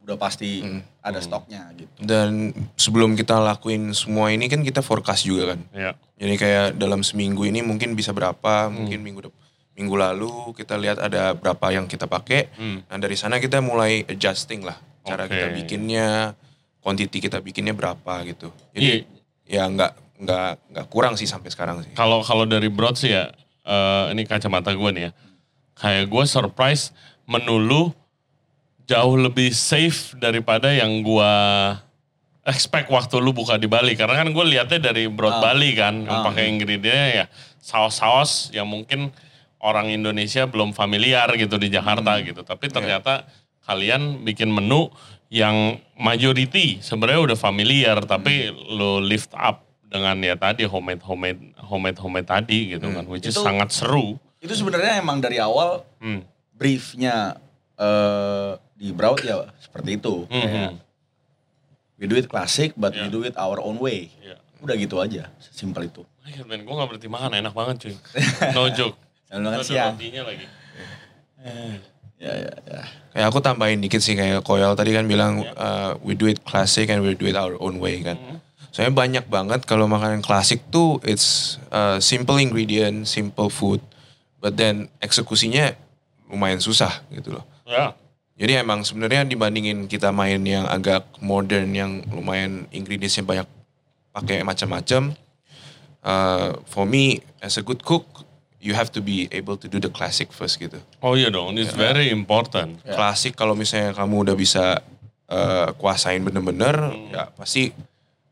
udah pasti Hmm. ada stoknya gitu. Dan sebelum kita lakuin semua ini kan kita forecast juga kan. Ya. Jadi kayak dalam seminggu ini mungkin bisa berapa, mungkin minggu dep- minggu lalu kita lihat ada berapa yang kita pakai. Hmm. Nah dari sana kita mulai adjusting lah cara Oke. kita bikinnya, quantity kita bikinnya berapa gitu. Jadi ya nggak nggak nggak kurang sih sampai sekarang sih. Kalau kalau dari Broad sih ya, eh, ini kacamata gue nih ya. Kayak gue surprise menu lu jauh lebih safe daripada yang gue expect waktu lu buka di Bali. Karena kan gue lihatnya dari Broad Ah. Bali kan, yang Ah. pakai ingredientnya ya saus-saus yang mungkin orang Indonesia belum familiar gitu di Jakarta Hmm. gitu. Tapi Iya. ternyata kalian bikin menu yang majority sebenarnya udah familiar, tapi Hmm. lo lift up dengan ya tadi homemade homemade homemade homemade tadi gitu kan, which is Hmm. Itu- sangat seru. Itu sebenarnya emang dari awal Hmm. briefnya eh di Broad ya seperti itu. Hmm, Kayak, hmm. we do it classic but we Yeah. do it our own way. Iya. Udah gitu aja, simpel itu. Akhir men, gue gak berhenti makan, enak banget cuy. No joke. Sambil makan siang. lagi. Ya, ya, ya. Kayak aku tambahin dikit sih kayak Koyal tadi kan bilang uh, we do it classic and we do it our own way kan. Soalnya banyak banget kalau makanan klasik tuh it's uh, simple ingredient, simple food, but then eksekusinya lumayan susah gitu loh. Ya, Jadi emang sebenarnya dibandingin kita main yang agak modern yang lumayan ingredientsnya banyak pakai macam-macam. Uh, for me as a good cook, you have to be able to do the classic first gitu. oh iya dong, it's very important. Klasik kalau misalnya kamu udah bisa uh, kuasain bener-bener, ya pasti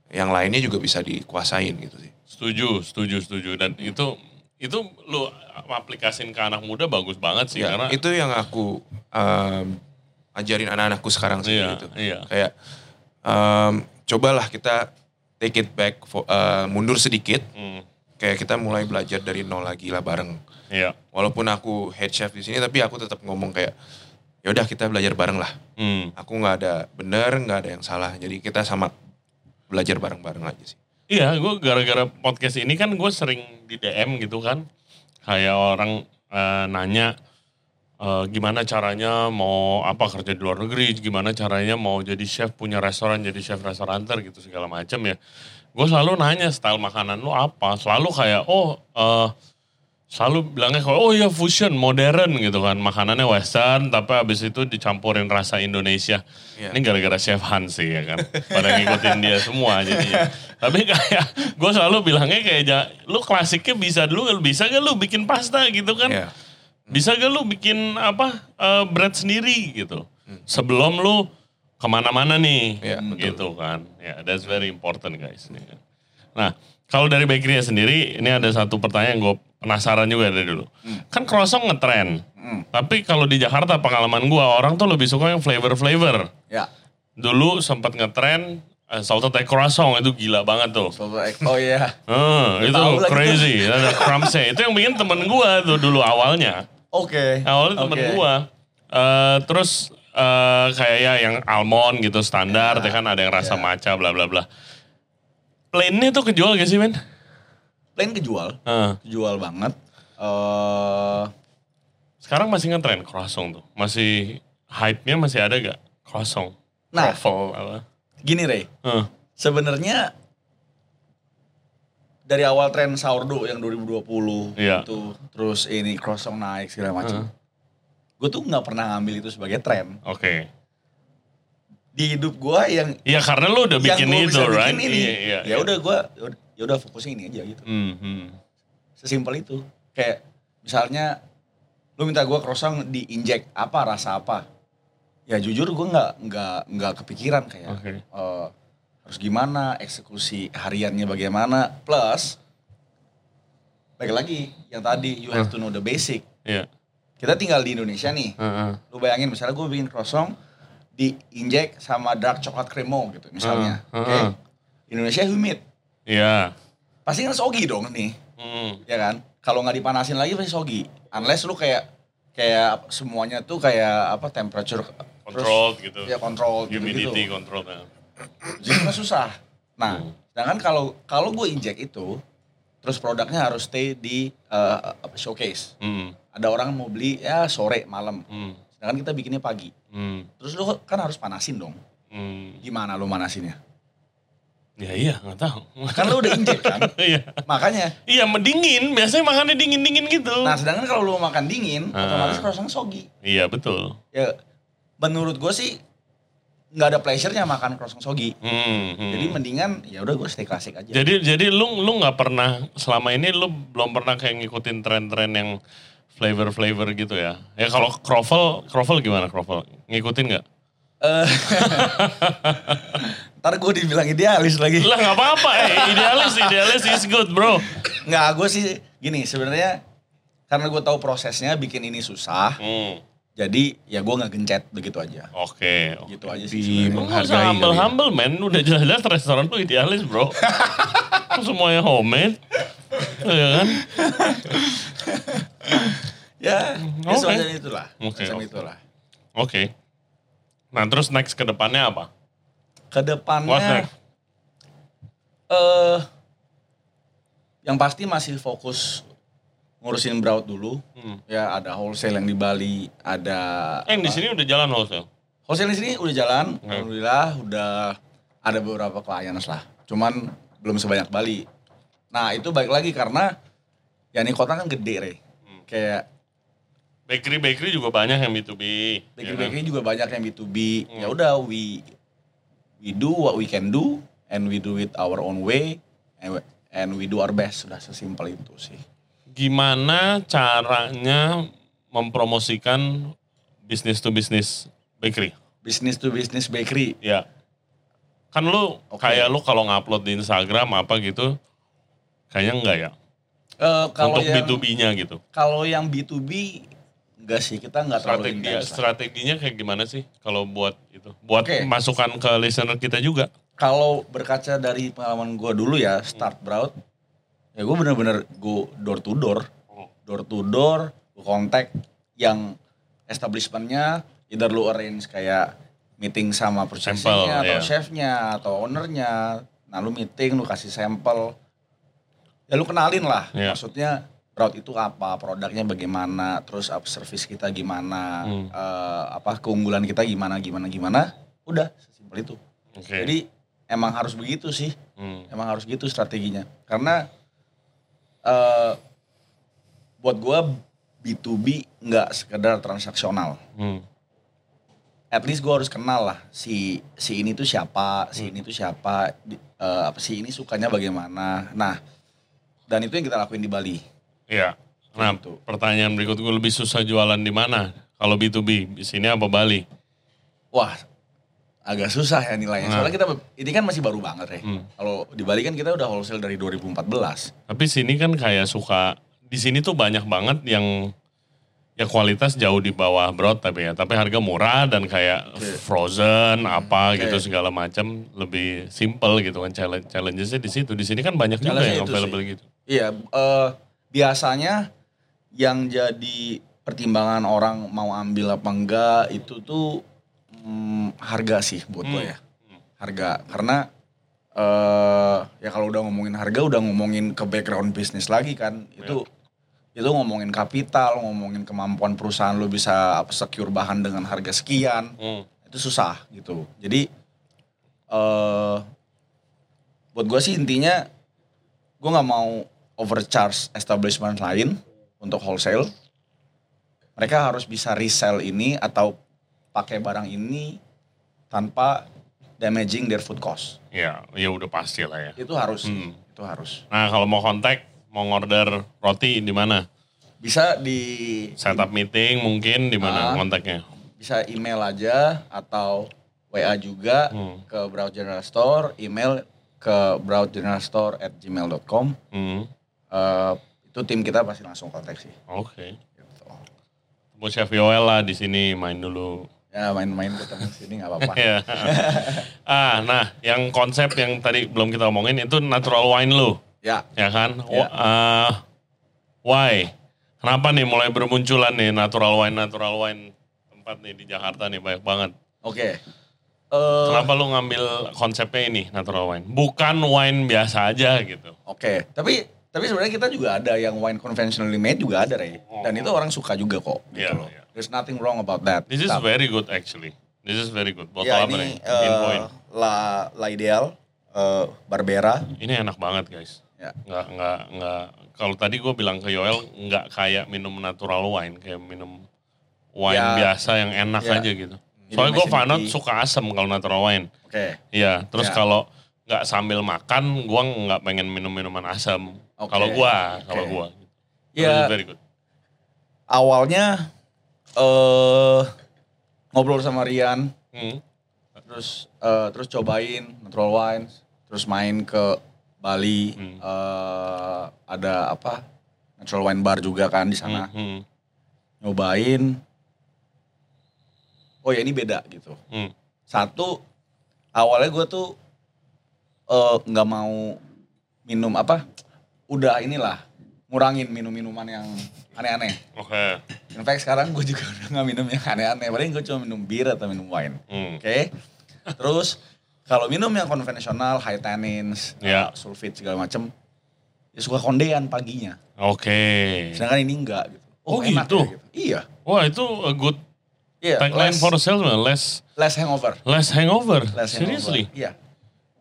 yang lainnya juga bisa dikuasain gitu sih. Setuju, setuju, setuju. Dan itu itu lu aplikasin ke anak muda bagus banget sih Ya, karena itu yang aku um, ajarin anak-anakku sekarang sih Iya, gitu. iya. Kayak um, cobalah kita take it back, for, uh, mundur sedikit. Hmm, Kayak kita mulai belajar dari nol lagi lah bareng. iya. Walaupun aku head chef di sini, tapi aku tetap ngomong kayak, ya udah kita belajar bareng lah. Hmm. Aku nggak ada bener, nggak ada yang salah. Jadi kita sama belajar bareng-bareng aja sih. Iya, gue gara-gara podcast ini kan gue sering di DM gitu kan. Kayak orang eh, nanya eh, gimana caranya mau apa kerja di luar negeri, gimana caranya mau jadi chef punya restoran, jadi chef restoranter gitu segala macam ya. Gue selalu nanya style makanan lu apa, selalu kayak oh eh, selalu bilangnya kayak oh ya fusion modern gitu kan. Makanannya western tapi habis itu dicampurin rasa Indonesia. Iya. ini gara-gara chef Han sih ya kan. Pada ngikutin dia semua jadi tapi kayak gue selalu bilangnya kayak lu klasiknya bisa dulu bisa gak lu bikin pasta gitu kan? Iya. bisa gak lu bikin apa eh, bread sendiri gitu. Sebelum lu ke mana-mana nih betul. gitu kan ya that's very important guys nah kalau dari bakery sendiri ini ada satu pertanyaan gue penasaran juga dari dulu kan croissant ngetren tapi kalau di Jakarta pengalaman gue orang tuh lebih suka yang flavor flavor Ya. dulu sempat ngetren eh, salted egg croissant itu gila banget tuh Soto egg. Oh iya. Eh, itu crazy ada crumbsnya itu yang bikin temen gue tuh dulu awalnya Oke. awalnya temen Oke. gua Eh, terus eh, kayak ya yang almond gitu standar ya kan ada yang rasa ya. maca bla bla bla plainnya tuh kejual gak sih men Plain kejual. Eh, Kejual banget. Eh sekarang masih ngetren croissant tuh masih hype-nya masih ada gak croissant Nah. Croffle, apa gini Rey. Eh, Sebenarnya dari awal tren sourdough yang 2020 Iya. itu terus ini croissant naik segala macam. Gue tuh nggak pernah ngambil itu sebagai tren. oke Di hidup gue yang Iya karena lu udah bikin itu bisa right bikin ini. Iya, iya, ya udah gue ya udah fokusnya ini aja gitu. Hmm, hmm. Sesimpel itu. Kayak misalnya lu minta gue croissant diinjek apa rasa apa? Ya jujur gue nggak nggak nggak kepikiran kayak Oke. eh, harus gimana eksekusi hariannya bagaimana plus balik lagi yang tadi you have to know the basic. Iya. Kita tinggal di Indonesia nih. Heeh. Lu bayangin misalnya gue bikin croissant diinjek sama dark coklat cremo gitu misalnya. Heeh, Oke. heeh. Indonesia humid. Iya. Pasti kan soggy dong nih. Hmm. ya kan kalau nggak dipanasin lagi pasti soggy unless lu kayak kayak semuanya tuh kayak apa temperature Controlled gitu. ya kontrol gitu Humidity gitu control. jadi kan susah nah Hmm. sedangkan kalau kalau gue injek itu terus produknya harus stay di uh, showcase Hmm. ada orang mau beli ya sore malam Hmm. sedangkan kita bikinnya pagi Hmm. terus lu kan harus panasin dong Hmm. gimana lu manasinnya Ya iya nggak tahu. kan lu udah injek kan [LAUGHS] Iya. makanya Iya mendingin, biasanya makannya dingin-dingin gitu. nah sedangkan kalau lu makan dingin Ah. otomatis rasanya soggy Iya betul. ya menurut gue sih nggak ada pleasure-nya makan croissant soggy. Hmm, hmm. Jadi mendingan ya udah gue stay klasik aja. Jadi jadi lu lu nggak pernah selama ini lu belum pernah kayak ngikutin tren-tren yang flavor-flavor gitu ya. Ya kalau croffle, croffle gimana croffle? Ngikutin nggak? Eh, [LAUGHS] Ntar gue dibilang idealis lagi. Lah nggak apa-apa, eh, idealis idealis is good bro. Nggak, gue sih gini sebenarnya karena gue tahu prosesnya bikin ini susah. Hmm, Jadi ya gue nggak gencet begitu aja. Oke. Gitu aja sih. Di menghargai kali ya. humble-humble men, udah jelas-jelas restoran tuh idealis bro. [LAUGHS] Semuanya homemade. Iya kan? Ya, ya Oke. semacam itulah. Oke, Semacam oke. itulah. Oke. Nah terus next ke depannya apa? What's Ke depannya next? eh yang pasti masih fokus ngurusin Braut dulu. Hmm. Ya ada wholesale yang di Bali, ada Eh, yang di sini udah jalan wholesale. wholesale di sini udah jalan. Hmm. Alhamdulillah udah ada beberapa clients lah. Cuman belum sebanyak Bali. Nah itu baik lagi karena ya ini kota kan gede re. Hmm. Kayak Bakery-bakery juga banyak yang B2B. ya kan? juga banyak yang B2B. Hmm. Ya udah we we do what we can do and we do it our own way and we, and we do our best. Sudah sesimpel itu sih. Gimana caranya mempromosikan bisnis to bisnis bakery? Business to business bakery. Ya. Kan lu Oke. kayak lu kalau ngupload di Instagram apa gitu, kayaknya enggak ya? Eh, kalau Untuk yang B2B-nya gitu. kalau yang B2B enggak sih kita enggak terlalu Strategi strateginya kayak gimana sih kalau buat itu? Buat Oke. masukan ke listener kita juga. Kalau berkaca dari pengalaman gue dulu ya start Brout, ya gue bener-bener gue door to door, door to door, gue kontak yang establishmentnya, either lu arrange kayak meeting sama purchasingnya Sampel, atau iya. chefnya atau ownernya, nah lu meeting, lu kasih sampel, ya lu kenalin lah, Iya. maksudnya Brout itu apa, produknya bagaimana, terus up service kita gimana, Hmm. eh, apa keunggulan kita gimana, gimana, gimana, udah sesimpel itu. Oke. Jadi emang harus begitu sih, Hmm. emang harus gitu strateginya. Karena eh buat gua B2B nggak sekedar transaksional. Hmm. At least gua harus kenal lah si si ini tuh siapa, si ini tuh siapa, di- apa si ini sukanya bagaimana. Nah, dan itu yang kita lakuin di Bali. Iya. Nah, Gitu. pertanyaan berikut gue lebih susah jualan di mana? Kalau B2B, di sini apa Bali? Wah, agak susah ya nilainya. Nah. Soalnya kita ini kan masih baru banget ya. Hmm. Kalau di Bali kan kita udah wholesale dari 2014. Tapi sini kan kayak suka di sini tuh banyak banget yang ya kualitas jauh di bawah broad tapi ya tapi harga murah dan kayak Oke. frozen apa Oke. gitu segala macam lebih simple gitu kan challenge challengesnya di situ di sini kan banyak juga yang available sih. gitu Iya, eh, biasanya yang jadi pertimbangan orang mau ambil apa enggak itu tuh mm, harga sih buat gue Hmm. ya. Harga karena eh ya kalau udah ngomongin harga udah ngomongin ke background bisnis lagi kan. Itu itu ngomongin kapital, ngomongin kemampuan perusahaan lu bisa secure bahan dengan harga sekian Hmm. itu susah gitu. Jadi eh buat gue sih intinya gue nggak mau overcharge establishment lain untuk wholesale. Mereka harus bisa resell ini atau pakai barang ini tanpa damaging their food cost. ya ya udah pasti lah ya Itu harus, Hmm. itu harus. nah kalau mau kontak mau order roti di mana Bisa di setup meeting mungkin di mana Ah. kontaknya bisa email aja atau WA juga Hmm. ke Brown General Store, email ke browngeneralstore@gmail.com. Hmm. Eh, itu tim kita pasti langsung kontak sih. oke Gitu. buat chef Yoel lah di sini main dulu Ya main-main ketemu sini nggak apa-apa. Iya. [LAUGHS] ah, nah, yang konsep yang tadi belum kita omongin itu natural wine lu, ya, ya kan? Ya. Ah, why? Kenapa nih mulai bermunculan nih natural wine natural wine tempat nih di Jakarta nih banyak banget. oke. Eh, Kenapa lu ngambil konsepnya ini natural wine? Bukan wine biasa aja gitu. Oke, tapi tapi sebenarnya kita juga ada yang wine conventionally made juga ada, Ray. Dan itu orang suka juga kok. Gitu Iya, loh. iya. There's nothing wrong about that. This is Tapi- very good actually. This is very good. Botol ya apa ini nih? Eh, la la ideal eh, Barbera. Ini enak banget guys. Ya. Nggak, nggak, nggak. Kalau tadi gue bilang ke Yoel, nggak kayak minum natural wine, kayak minum wine Ya. biasa yang enak Ya. aja gitu. Soalnya gue. Vanot suka asam kalau natural wine. Oke. Iya, terus Ya. kalau nggak sambil makan, gue nggak pengen minum minuman asam. Oke. Kalau gue, kalau gue. Ya. very good. Awalnya eh ngobrol sama Rian, Hmm. terus eh, terus cobain natural wines, terus main ke Bali, Hmm. eh, ada apa natural wine bar juga kan di sana, Hmm, hmm, nyobain. Oh ya ini beda gitu. hmm. Satu awalnya gue tuh nggak mau minum apa, udah inilah ngurangin minum minuman yang aneh-aneh. Oke. In fact sekarang gue juga udah nggak minum yang aneh-aneh, paling gue cuma minum bir atau minum wine. Hmm. Oke. Terus kalau minum yang konvensional high tannins, Ya. uh, sulfit segala macem, ya suka kondean paginya. Oke. Sedangkan ini enggak gitu. Oh, enak gitu? ya Iya. Wah itu a good Iya, tagline less, for a salesman. Less, less hangover. less hangover. Less Seriously? hangover. Iya.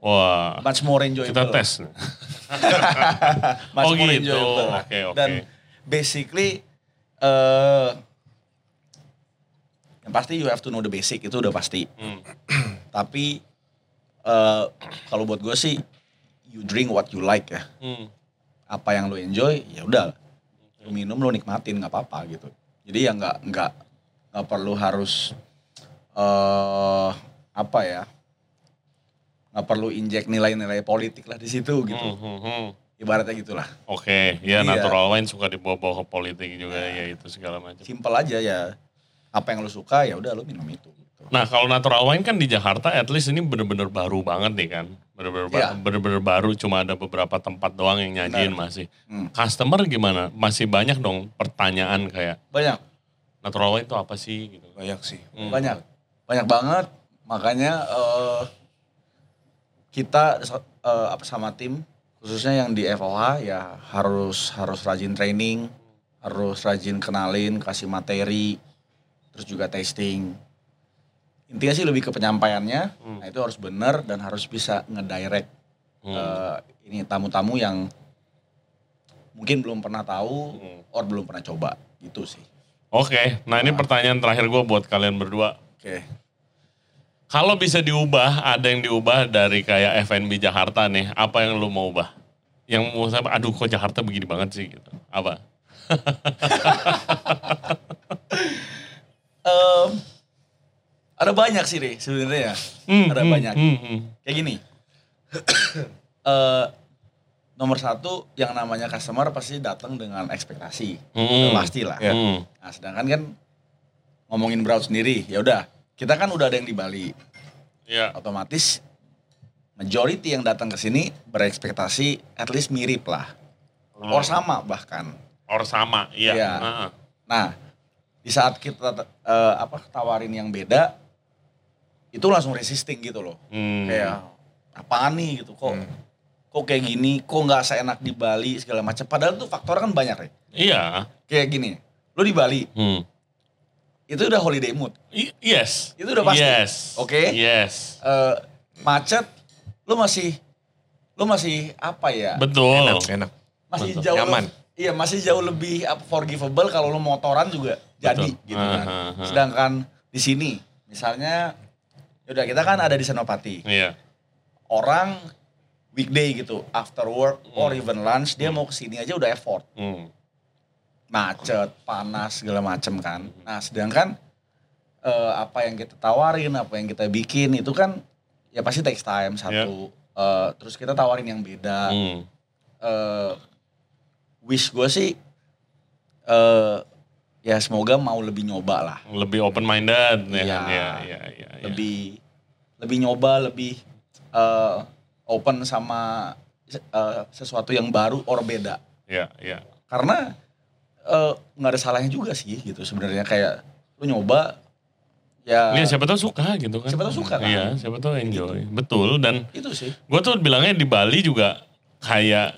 Wah. Much more enjoyable. Kita tes. [LAUGHS] Much Oh, more gitu. enjoyable. Oke, oke. Dan basically eh yang pasti you have to know the basic itu udah pasti. Hmm. [CLEARS THROAT] Tapi eh kalau buat gue sih you drink what you like ya. Hmm. Apa yang lu enjoy ya udah. Lu minum lu nikmatin nggak apa-apa gitu. Jadi ya nggak nggak nggak perlu harus eh apa ya? Nggak perlu injek nilai-nilai politik lah di situ gitu. Hmm, hmm, hmm. Ibaratnya gitulah. Oke, ya Iya. natural wine suka dibawa-bawa ke politik juga ya itu segala macam. Simpel aja ya. Apa yang lu suka ya udah lu minum itu. Gitu. Nah kalau natural wine kan di Jakarta at least ini bener-bener baru banget nih kan. Bener-bener ba- Iya. bener-bener baru cuma ada beberapa tempat doang yang nyajiin masih. Hmm. Customer gimana? Masih banyak dong pertanyaan kayak Banyak, natural wine itu apa sih gitu. Banyak sih. Hmm. banyak, banyak banget. Makanya eh, kita apa sama tim khususnya yang di FOH ya harus harus rajin training, harus rajin kenalin, kasih materi, terus juga testing. Intinya sih lebih ke penyampaiannya. Nah itu harus benar dan harus bisa ngedirect Hmm. eh, ini tamu-tamu yang mungkin belum pernah tahu Hmm. or belum pernah coba gitu sih. Oke, nah ini pertanyaan terakhir gue buat kalian berdua. Oke. Kalau bisa diubah, ada yang diubah dari kayak FNB Jakarta nih, apa yang lu mau ubah? Yang mau sampai, aduh kok Jakarta begini banget sih gitu. Apa? [LAUGHS] Em, ada banyak sih deh sebenarnya. Hmm, ada hmm, banyak. hmm, hmm. Kayak gini. [COUGHS] Eh, nomor satu yang namanya customer pasti datang dengan ekspektasi. Hmm. Pasti lah. Ya. Hmm. Nah, sedangkan kan ngomongin Brown sendiri, ya udah. Kita kan udah ada yang di Bali. Ya. Otomatis majority yang datang ke sini berekspektasi at least mirip lah. Hmm. Or sama bahkan. Or sama, iya. Iya. Heeh. Nah, di saat kita eh, apa tawarin yang beda, itu langsung resisting gitu loh. Hmm. Kayak apaan nih gitu kok kok kayak gini, kok nggak seenak di Bali segala macam. Padahal tuh faktor kan banyak ya. Iya. Kayak gini, lu di Bali Hmm. Itu udah holiday mood. I- yes. Itu udah pasti. Yes. Oke. Yes. Eh, macet, lu masih lu masih apa ya? Betul. Enak, enak. masih betul. jauh Nyaman. Iya, masih jauh lebih forgivable kalau lu motoran juga jadi Betul. gitu kan. Ah, ah. Sedangkan di sini misalnya udah kita kan ada di Senopati. Iya. Orang weekday gitu, after work or even lunch dia mau ke sini aja udah effort. Hmm. Macet, panas segala macem kan. Nah, sedangkan eh, apa yang kita tawarin, apa yang kita bikin itu kan ya pasti takes time satu. Eh, terus kita tawarin yang beda. Hmm. eh wish gue sih eh ya semoga mau lebih nyoba lah Lebih open minded ya. Iya. kan? Iya, iya, iya, iya. lebih lebih nyoba lebih eh open sama eh, sesuatu yang baru or beda Iya, iya. karena eh, nggak ada salahnya juga sih gitu sebenarnya kayak lu nyoba ya Iya, siapa tahu suka gitu kan. Siapa tahu suka kan. Iya, siapa tahu enjoy. Betul dan itu sih gue tuh bilangnya di Bali juga kayak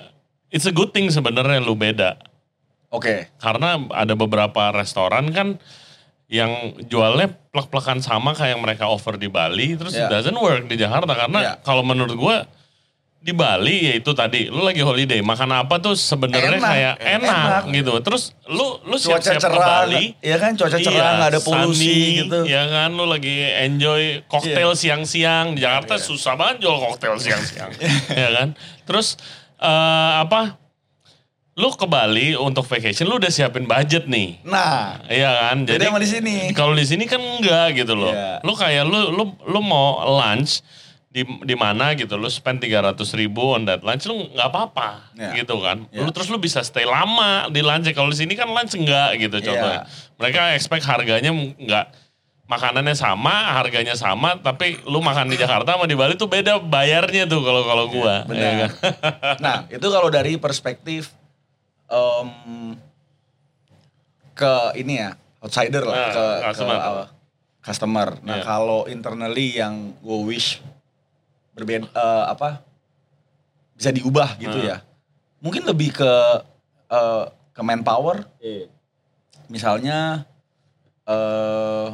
it's a good thing sebenarnya lu beda. oke Karena ada beberapa restoran kan yang jualnya plek-plekan sama kayak yang mereka offer di Bali terus it Iya. doesn't work di Jakarta karena Iya. kalau menurut gue di Bali ya itu tadi lu lagi holiday makan apa tuh sebenarnya kayak enak, Enak. gitu terus lu lu siap-siap ke Bali ya kan cuaca cerah nggak ada polusi sunny, gitu Ya kan lu lagi enjoy koktail siang-siang di Jakarta susah banget jual koktail siang-siang. ya kan? Terus eh, apa? Lu ke Bali untuk vacation lu udah siapin budget nih. nah Iya kan? Beda sama di sini. Kalau di sini kan enggak gitu loh. Iya. Lu kayak lu lu lu mau lunch di di mana gitu lu spend 300 ribu on that lunch lu nggak apa-apa Iya. gitu kan Iya. lu terus lu bisa stay lama di lunch kalau di sini kan lunch enggak gitu Iya. contohnya mereka expect harganya enggak makanannya sama harganya sama tapi lu makan di Jakarta sama di Bali tuh beda bayarnya tuh kalau kalau gua benar. ya kan? [LAUGHS] nah, itu kalau dari perspektif em, ke ini ya, outsider lah, Nah, ke, customer. ke uh, customer. Nah, Iya. kalau internally yang gue wish berbeda eh, apa bisa diubah gitu Hmm. ya. mungkin lebih ke eh, ke manpower. Misalnya eh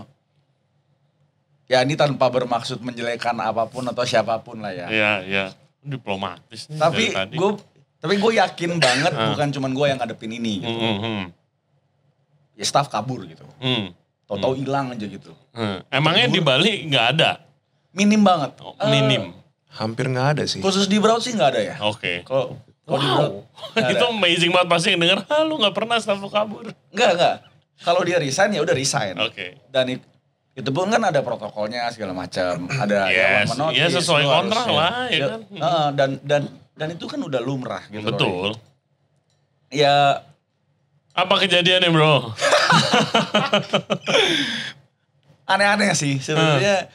ya ini tanpa bermaksud menjelekkan apa pun atau siapa pun lah ya. Iya, iya. Diplomatis nih Tapi gue tapi gue yakin banget bukan cuman gue yang ngadepin ini gitu. Hmm, hmm, Ya staff kabur gitu. hmm, Tahu-tahu hilang aja gitu. hmm. Emangnya di Bali nggak ada? Minim banget. Oh, minim. Hampir nggak ada sih. khusus di Broad sih nggak ada ya. Oke. Kalau kalau Wow. itu amazing banget pasti yang denger, ah lu gak pernah staff lu kabur. Enggak, enggak. Kalau dia resign ya udah resign. Oke. Dan it- itu pun kan ada protokolnya segala macam. Ada Yes, one ya notice, sesuai kontrak lah, ya kan? Heeh, dan dan dan itu kan udah lumrah gitu. Betul. Ya Apa kejadiannya bro? [LAUGHS] aneh-aneh sih sebenarnya.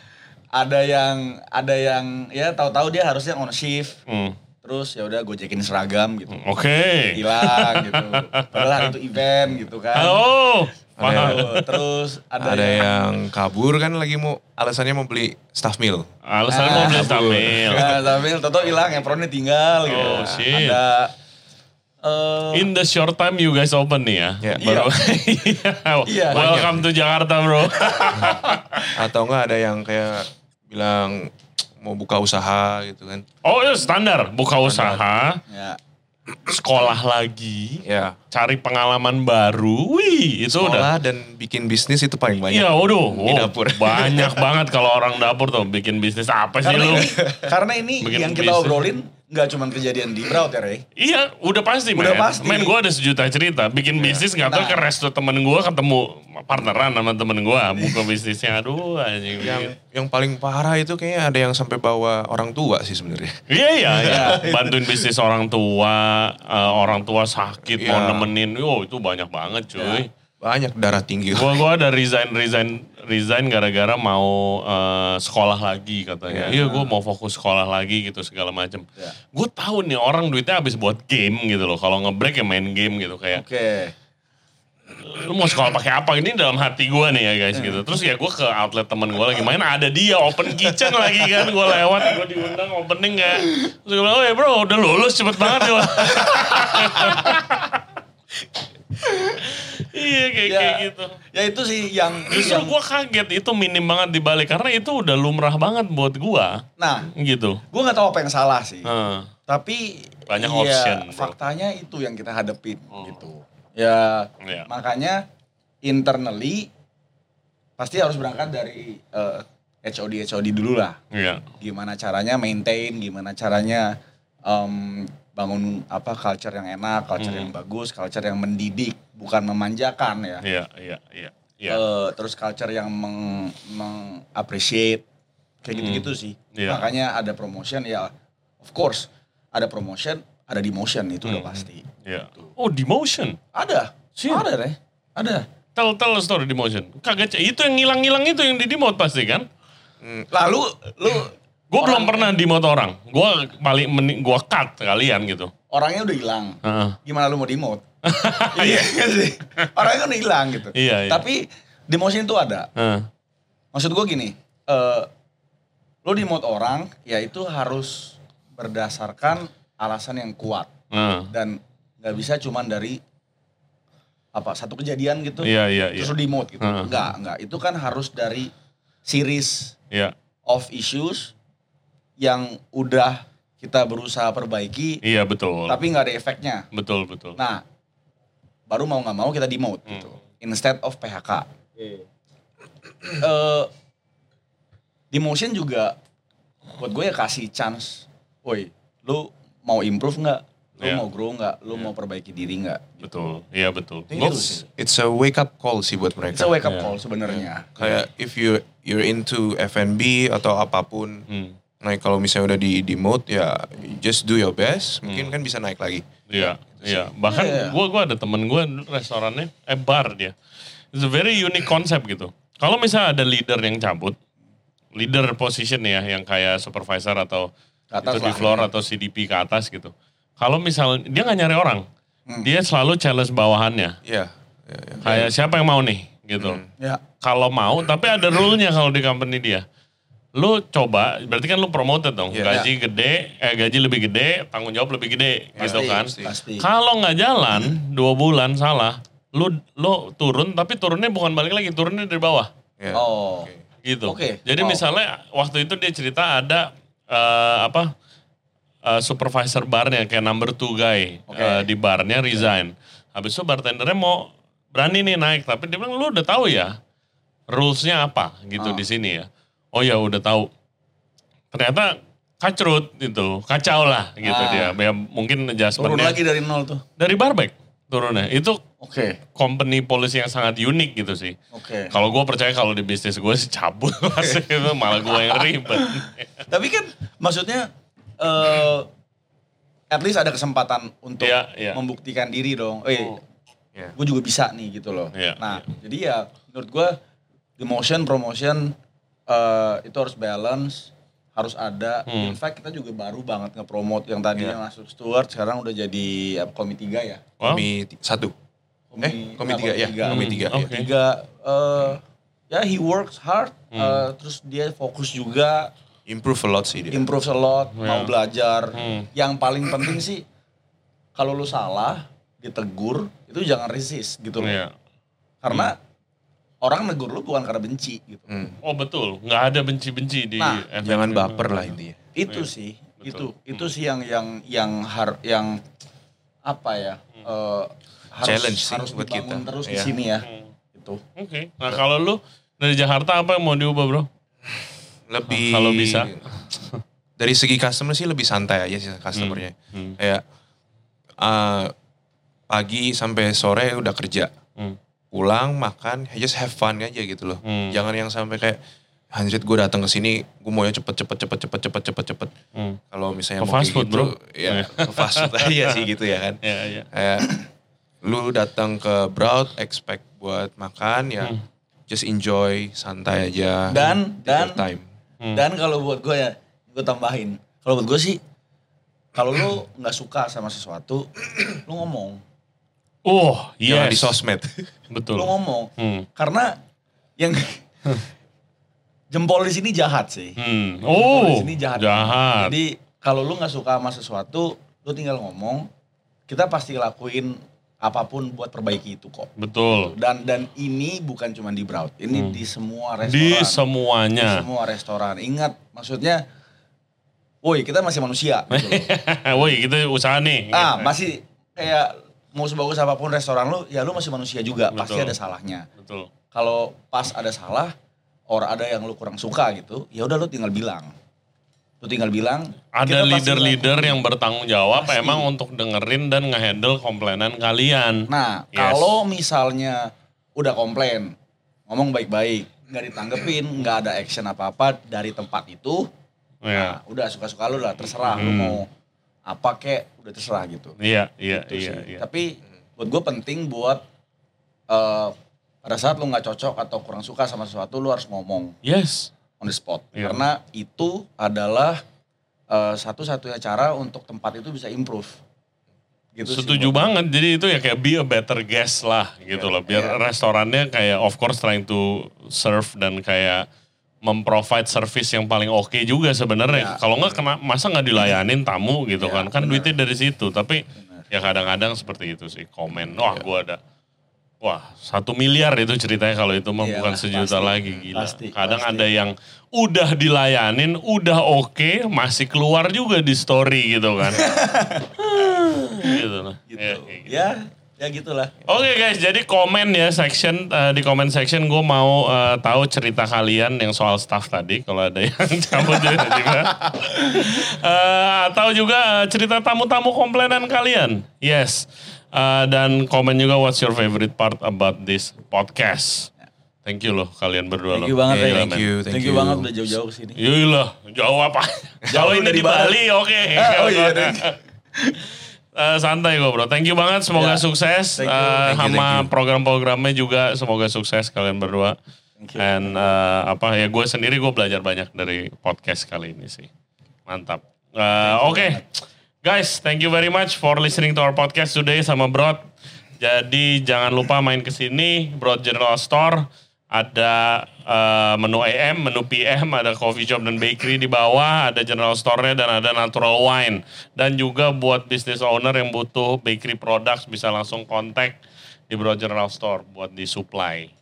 Ada yang ada yang ya tahu-tahu dia harusnya on shift. Hmm. Terus ya udah gojekin seragam gitu. Oke. Hilang gitu. Padahal hari itu event gitu kan. Oh, Ada, paham. Tuh, Terus ada, ada yang kabur kan lagi mau alasannya mau beli staff meal. Alasan mau beli stamil. Nah, sambil Toto hilang, Efronnya tinggal gitu. Oh, shit. Ada eh In the short time you guys open nih ya. Iya. Baru. [LAUGHS] Iya. Welcome to Jakarta bro. [LAUGHS] Atau enggak ada yang kayak bilang mau buka usaha gitu kan. Oh itu standar. Buka usaha, ya. sekolah lagi, Ya. cari pengalaman baru. Wih itu udah. Sekolah dan bikin bisnis itu paling banyak. Iya, waduh. Di Oh, dapur. [LAUGHS] Banyak banget kalau orang dapur tuh bikin bisnis apa sih Karena, lu? karena ini Bikin yang kita bisnis. obrolin nggak cuma kejadian di Braut ya, Rey. Iya, udah pasti Udah men. pasti. Men gue ada sejuta cerita. Bikin bisnis nggak tahu Nah. ke resto temen gue ketemu partneran sama temen gue buka bisnisnya. Aduh anjing. Yang yang paling parah itu kayaknya ada yang sampai bawa orang tua sih sebenarnya. Iya iya [LAUGHS] iya. Bantuin bisnis orang tua, eh, orang tua sakit mau Iya. nemenin. Oh itu banyak banget cuy. Banyak darah tinggi. Gua gua ada resign resign resign gara-gara mau eh, sekolah lagi katanya. Iya gua mau fokus sekolah lagi gitu segala macem. Iya. Gue tahu nih orang duitnya habis buat game gitu loh. Kalau ngebreak ya main game gitu kayak. Oke. Lu mau sekolah pakai apa ini dalam hati gue nih ya guys gitu. Terus ya gue ke outlet temen gue lagi main ada dia open kitchen lagi kan gue lewat gue diundang opening kayak terus gue bilang oh ya bro udah lulus cepet banget ya [LAUGHS] iya kayak, Ya, kayak gitu Ya itu sih yang justru yang- gue kaget itu minim banget di balik karena itu udah lumrah banget buat gue Nah, gitu gue nggak tahu apa yang salah sih. Heeh. Tapi Banyak ya, option, bro. faktanya itu yang kita hadepin gitu. Ya, Iya. makanya internally pasti harus berangkat dari eh, HOD HOD dulu lah. iya Gimana caranya maintain, gimana caranya em, bangun apa culture yang enak, culture yang bagus, culture yang mendidik, bukan memanjakan ya. iya iya iya iya Eh, terus culture yang meng, appreciate kayak gitu-gitu sih. Iya. Makanya ada promotion ya of course ada promotion, ada demotion itu udah pasti. iya oh demotion Ada. Siap. Ada, Re. Ada. Tell tell story demotion. Kagak itu yang ngilang-ngilang itu yang di demote pasti kan? Lalu lu Gue belum pernah demote orang. Gue paling gue cut kalian gitu. orangnya udah hilang. Heeh. Gimana lu mau demote? [LAUGHS] iya nggak sih. Orangnya kan hilang gitu. Iya, iya. Tapi demotion itu ada. Heeh. Maksud gue gini, eh lu demote orang ya itu harus berdasarkan alasan yang kuat. Heeh. dan nggak bisa cuman dari apa satu kejadian gitu Iya iya iya. terus lu demote gitu Heeh. nggak nggak itu kan harus dari series Iya of issues yang udah kita berusaha perbaiki iya betul. tapi nggak ada efeknya Betul betul. nah baru mau nggak mau kita demote gitu instead of PHK Eh, demotion juga buat gue ya kasih chance woi lu mau improve nggak lu Iya. mau grow nggak lu mau perbaiki diri nggak Betul. Iya betul. Itu Gua- gitu sih. It's a wake up call sih buat It's mereka. a wake up Iya. call sebenarnya. Kayak if you you're into F&B atau apa pun, Hmm. nah kalau misalnya udah di demote ya just do your best, mungkin kan bisa naik lagi. Iya, iya. Bahkan Iya. gua gua ada temen gue restorannya eh bar dia. It's a very unique concept gitu. Kalau misalnya ada leader yang cabut, leader position ya yang kayak supervisor atau atas itu di floor ya. atau CDP ke atas gitu. Kalau misalnya dia nggak nyari orang, Hmm. dia selalu challenge bawahannya. Iya. iya, iya. Kayak siapa yang mau nih gitu. Ya. Kalau mau, tapi ada rule-nya kalau di company dia. Lu coba, berarti kan lu promoted dong, Iya. gaji gede, eh gaji lebih gede, tanggung jawab lebih gede, gitu Pasti, kan. pasti. Kalau nggak jalan dua bulan salah, lu lu turun, tapi turunnya bukan balik lagi, turunnya dari bawah, Ya. Oh. Oke. gitu. Oke, Jadi wow. misalnya waktu itu dia cerita ada eh, apa eh, supervisor barnya kayak number two guy Oke. eh, di barnya resign. Habis itu bartendernya mau berani nih naik, tapi dia bilang lu udah tahu ya rulesnya apa gitu Ah. di sini ya. Oh ya udah tahu. Ternyata kacrut gitu, kacau lah gitu Ah. dia. Ya, mungkin Turun adjustmentnya lagi dari nol tuh. dari barback turunnya. Itu Oke. company policy yang sangat unik gitu sih. Oke. Kalau gue percaya kalau di bisnis gue sih cabut [LAUGHS] pasti itu malah gue yang ribet. [LAUGHS] Tapi kan maksudnya eh at least ada kesempatan untuk Iya, iya. membuktikan diri dong. Eh, Ya. gue juga bisa nih gitu loh. Iya, nah, jadi ya menurut gue demotion, promotion eh itu harus balance, harus ada. Hmm. In fact kita juga baru banget nge-promote yang tadinya masuk steward sekarang udah jadi apa, komi tiga ya. Wow. Komi satu. Eh, komi tiga ya. Komi Hmm, tiga. oke. ya. Tiga eh ya he works hard, Hmm. eh, terus dia fokus juga Improve a lot sih dia. improve a lot, mau Ya. belajar. Hmm. Yang paling penting sih kalau lu salah ditegur itu jangan resist gitu loh. Iya. Karena orang negur lu bukan karena benci gitu. Hmm. Oh betul, nggak ada benci-benci di Nah, FNB. Jangan baper lah intinya. Itu Iya, sih, betul. itu itu sih yang yang yang har yang apa ya? eh, harus Challenge sih harus buat kita. terus di Iya. sini ya. Hmm. Itu. Oke. Nah kalau lu dari Jakarta apa yang mau diubah bro? Lebih Kalau bisa. [LAUGHS] Dari segi customer sih lebih santai aja sih customernya. Hmm. Kayak eh, pagi sampai sore udah kerja. Hmm. Pulang makan, just have fun aja gitu loh. Hmm. Jangan yang sampai kayak Anjrit gue datang ke sini, gue maunya cepet cepet cepet cepet cepet cepet cepet. Hmm. Kalau misalnya Ke mau fast kayak food, gitu, bro. ya ke fast food aja sih [LAUGHS] gitu ya kan. Ya ya. Kayak lu datang ke Broad expect buat makan ya Hmm. just enjoy santai aja. Dan dan time. Hmm. dan kalau buat gue ya, gue tambahin. Kalau buat gue sih, kalau lu nggak suka sama sesuatu, lu ngomong. Oh Jangan yes. di sosmed. Betul. Lu ngomong. Hmm. Karena yang [LAUGHS] jempol di sini jahat sih. Hmm. Jempol Oh di sini jahat. jahat. Jadi kalau lu nggak suka sama sesuatu, lu tinggal ngomong. Kita pasti lakuin apa pun buat perbaiki itu kok. Betul. Dan dan ini bukan cuma di Broad, ini di semua restoran. Hmm. Di Di semuanya. semua restoran. Ingat, maksudnya, woi kita masih manusia. Gitu. [LAUGHS] Woi kita usaha nih. ah, Gitu. masih kayak mau sebagus apa pun restoran lu, ya lu masih manusia juga. Pasti Betul. ada salahnya. Betul. Kalau pas ada salah, orang ada yang lu kurang suka gitu, ya udah lu tinggal bilang. Lu tinggal bilang. Ada pasti leader-leader yang bertanggung jawab Pasti. emang untuk dengerin dan ngehandle komplainan kalian. Nah, Yes. kalau misalnya udah komplain, ngomong baik-baik, nggak ditanggepin, nggak ada action apa-apa dari tempat itu, Ya. nah, udah suka-suka lu lah, terserah lu Hmm. mau apa kek, udah terserah gitu. Iya, iya, Gitu iya, sih. iya. Tapi buat gue penting buat eh, pada saat lu nggak cocok atau kurang suka sama sesuatu, lu harus ngomong Yes. on the spot. Iya. Karena itu adalah eh, satu-satunya cara untuk tempat itu bisa improve. Gitu sih Setuju buat- banget. Jadi itu ya kayak be a better guest lah gitu loh. Biar Iya. restorannya kayak of course trying to serve dan kayak memprovide service yang paling oke juga sebenarnya. Ya. Kalau nggak kena masa nggak dilayanin tamu gitu Ya, kan? Kan bener. duitnya dari situ. Tapi ya kadang-kadang seperti itu sih komen. Wah Iya. gua ada Wah satu miliar itu ceritanya kalau itu mah Iya bukan sejuta pasti. lagi gila. Pasti, Kadang pasti. ada yang udah dilayanin, udah oke, masih keluar juga di story gitu kan. [LAUGHS] gitu lah. Gitu. Ya, kayak gitu. Ya, ya gitulah. Oke guys, jadi komen ya section eh, di comment section gue mau eh, tahu cerita kalian yang soal staff tadi kalau ada yang [LAUGHS] cabut juga. juga. Eh, atau juga eh, cerita tamu-tamu komplainan kalian. Yes. Eh, dan komen juga what's your favorite part about this podcast. Thank you loh kalian berdua Thank loh. you banget, Yeah, thank you, thank Thank you you. banget udah jauh-jauh ke sini. Yailah, jauh apa? Jauh ini dari di Bali, oke. Ah, [LAUGHS] oh iya, [LAUGHS] Eh, santai kok bro. Thank you banget, semoga Ya, sukses. thank you, Eh, thank you, sama program-programnya juga semoga sukses kalian berdua. Thank you. And eh, apa ya gue sendiri gue belajar banyak dari podcast kali ini sih. Mantap. Eh, Oke, guys, thank you very much for listening to our podcast today sama Broad. Jadi jangan lupa main ke sini Broad General Store. Ada uh, menu AM, menu PM, ada coffee shop dan bakery di bawah, ada general store-nya dan ada natural wine. Dan juga buat business owner yang butuh bakery products bisa langsung kontak di Bro General Store buat di supply.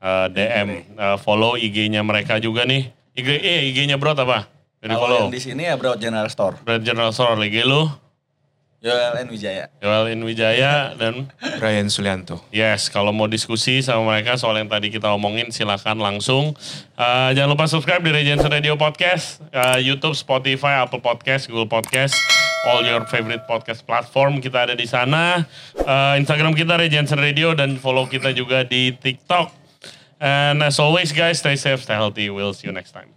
Uh, DM, uh, follow IG-nya mereka juga nih. IG, eh, IG-nya Bro apa? Jadi follow. yang di sini ya Bro General Store. Bro General Store, lagi lu? Yoel N Wijaya. Yoel N Wijaya dan Brian Sulianto. Yes, kalau mau diskusi sama mereka soal yang tadi kita omongin silakan langsung. Uh, jangan lupa subscribe di Regency Radio Podcast, uh, YouTube, Spotify, Apple Podcast, Google Podcast, all your favorite podcast platform kita ada di sana. Uh, Instagram kita Regency Radio dan follow kita juga di TikTok. And as always guys, stay safe, stay healthy. We'll see you next time.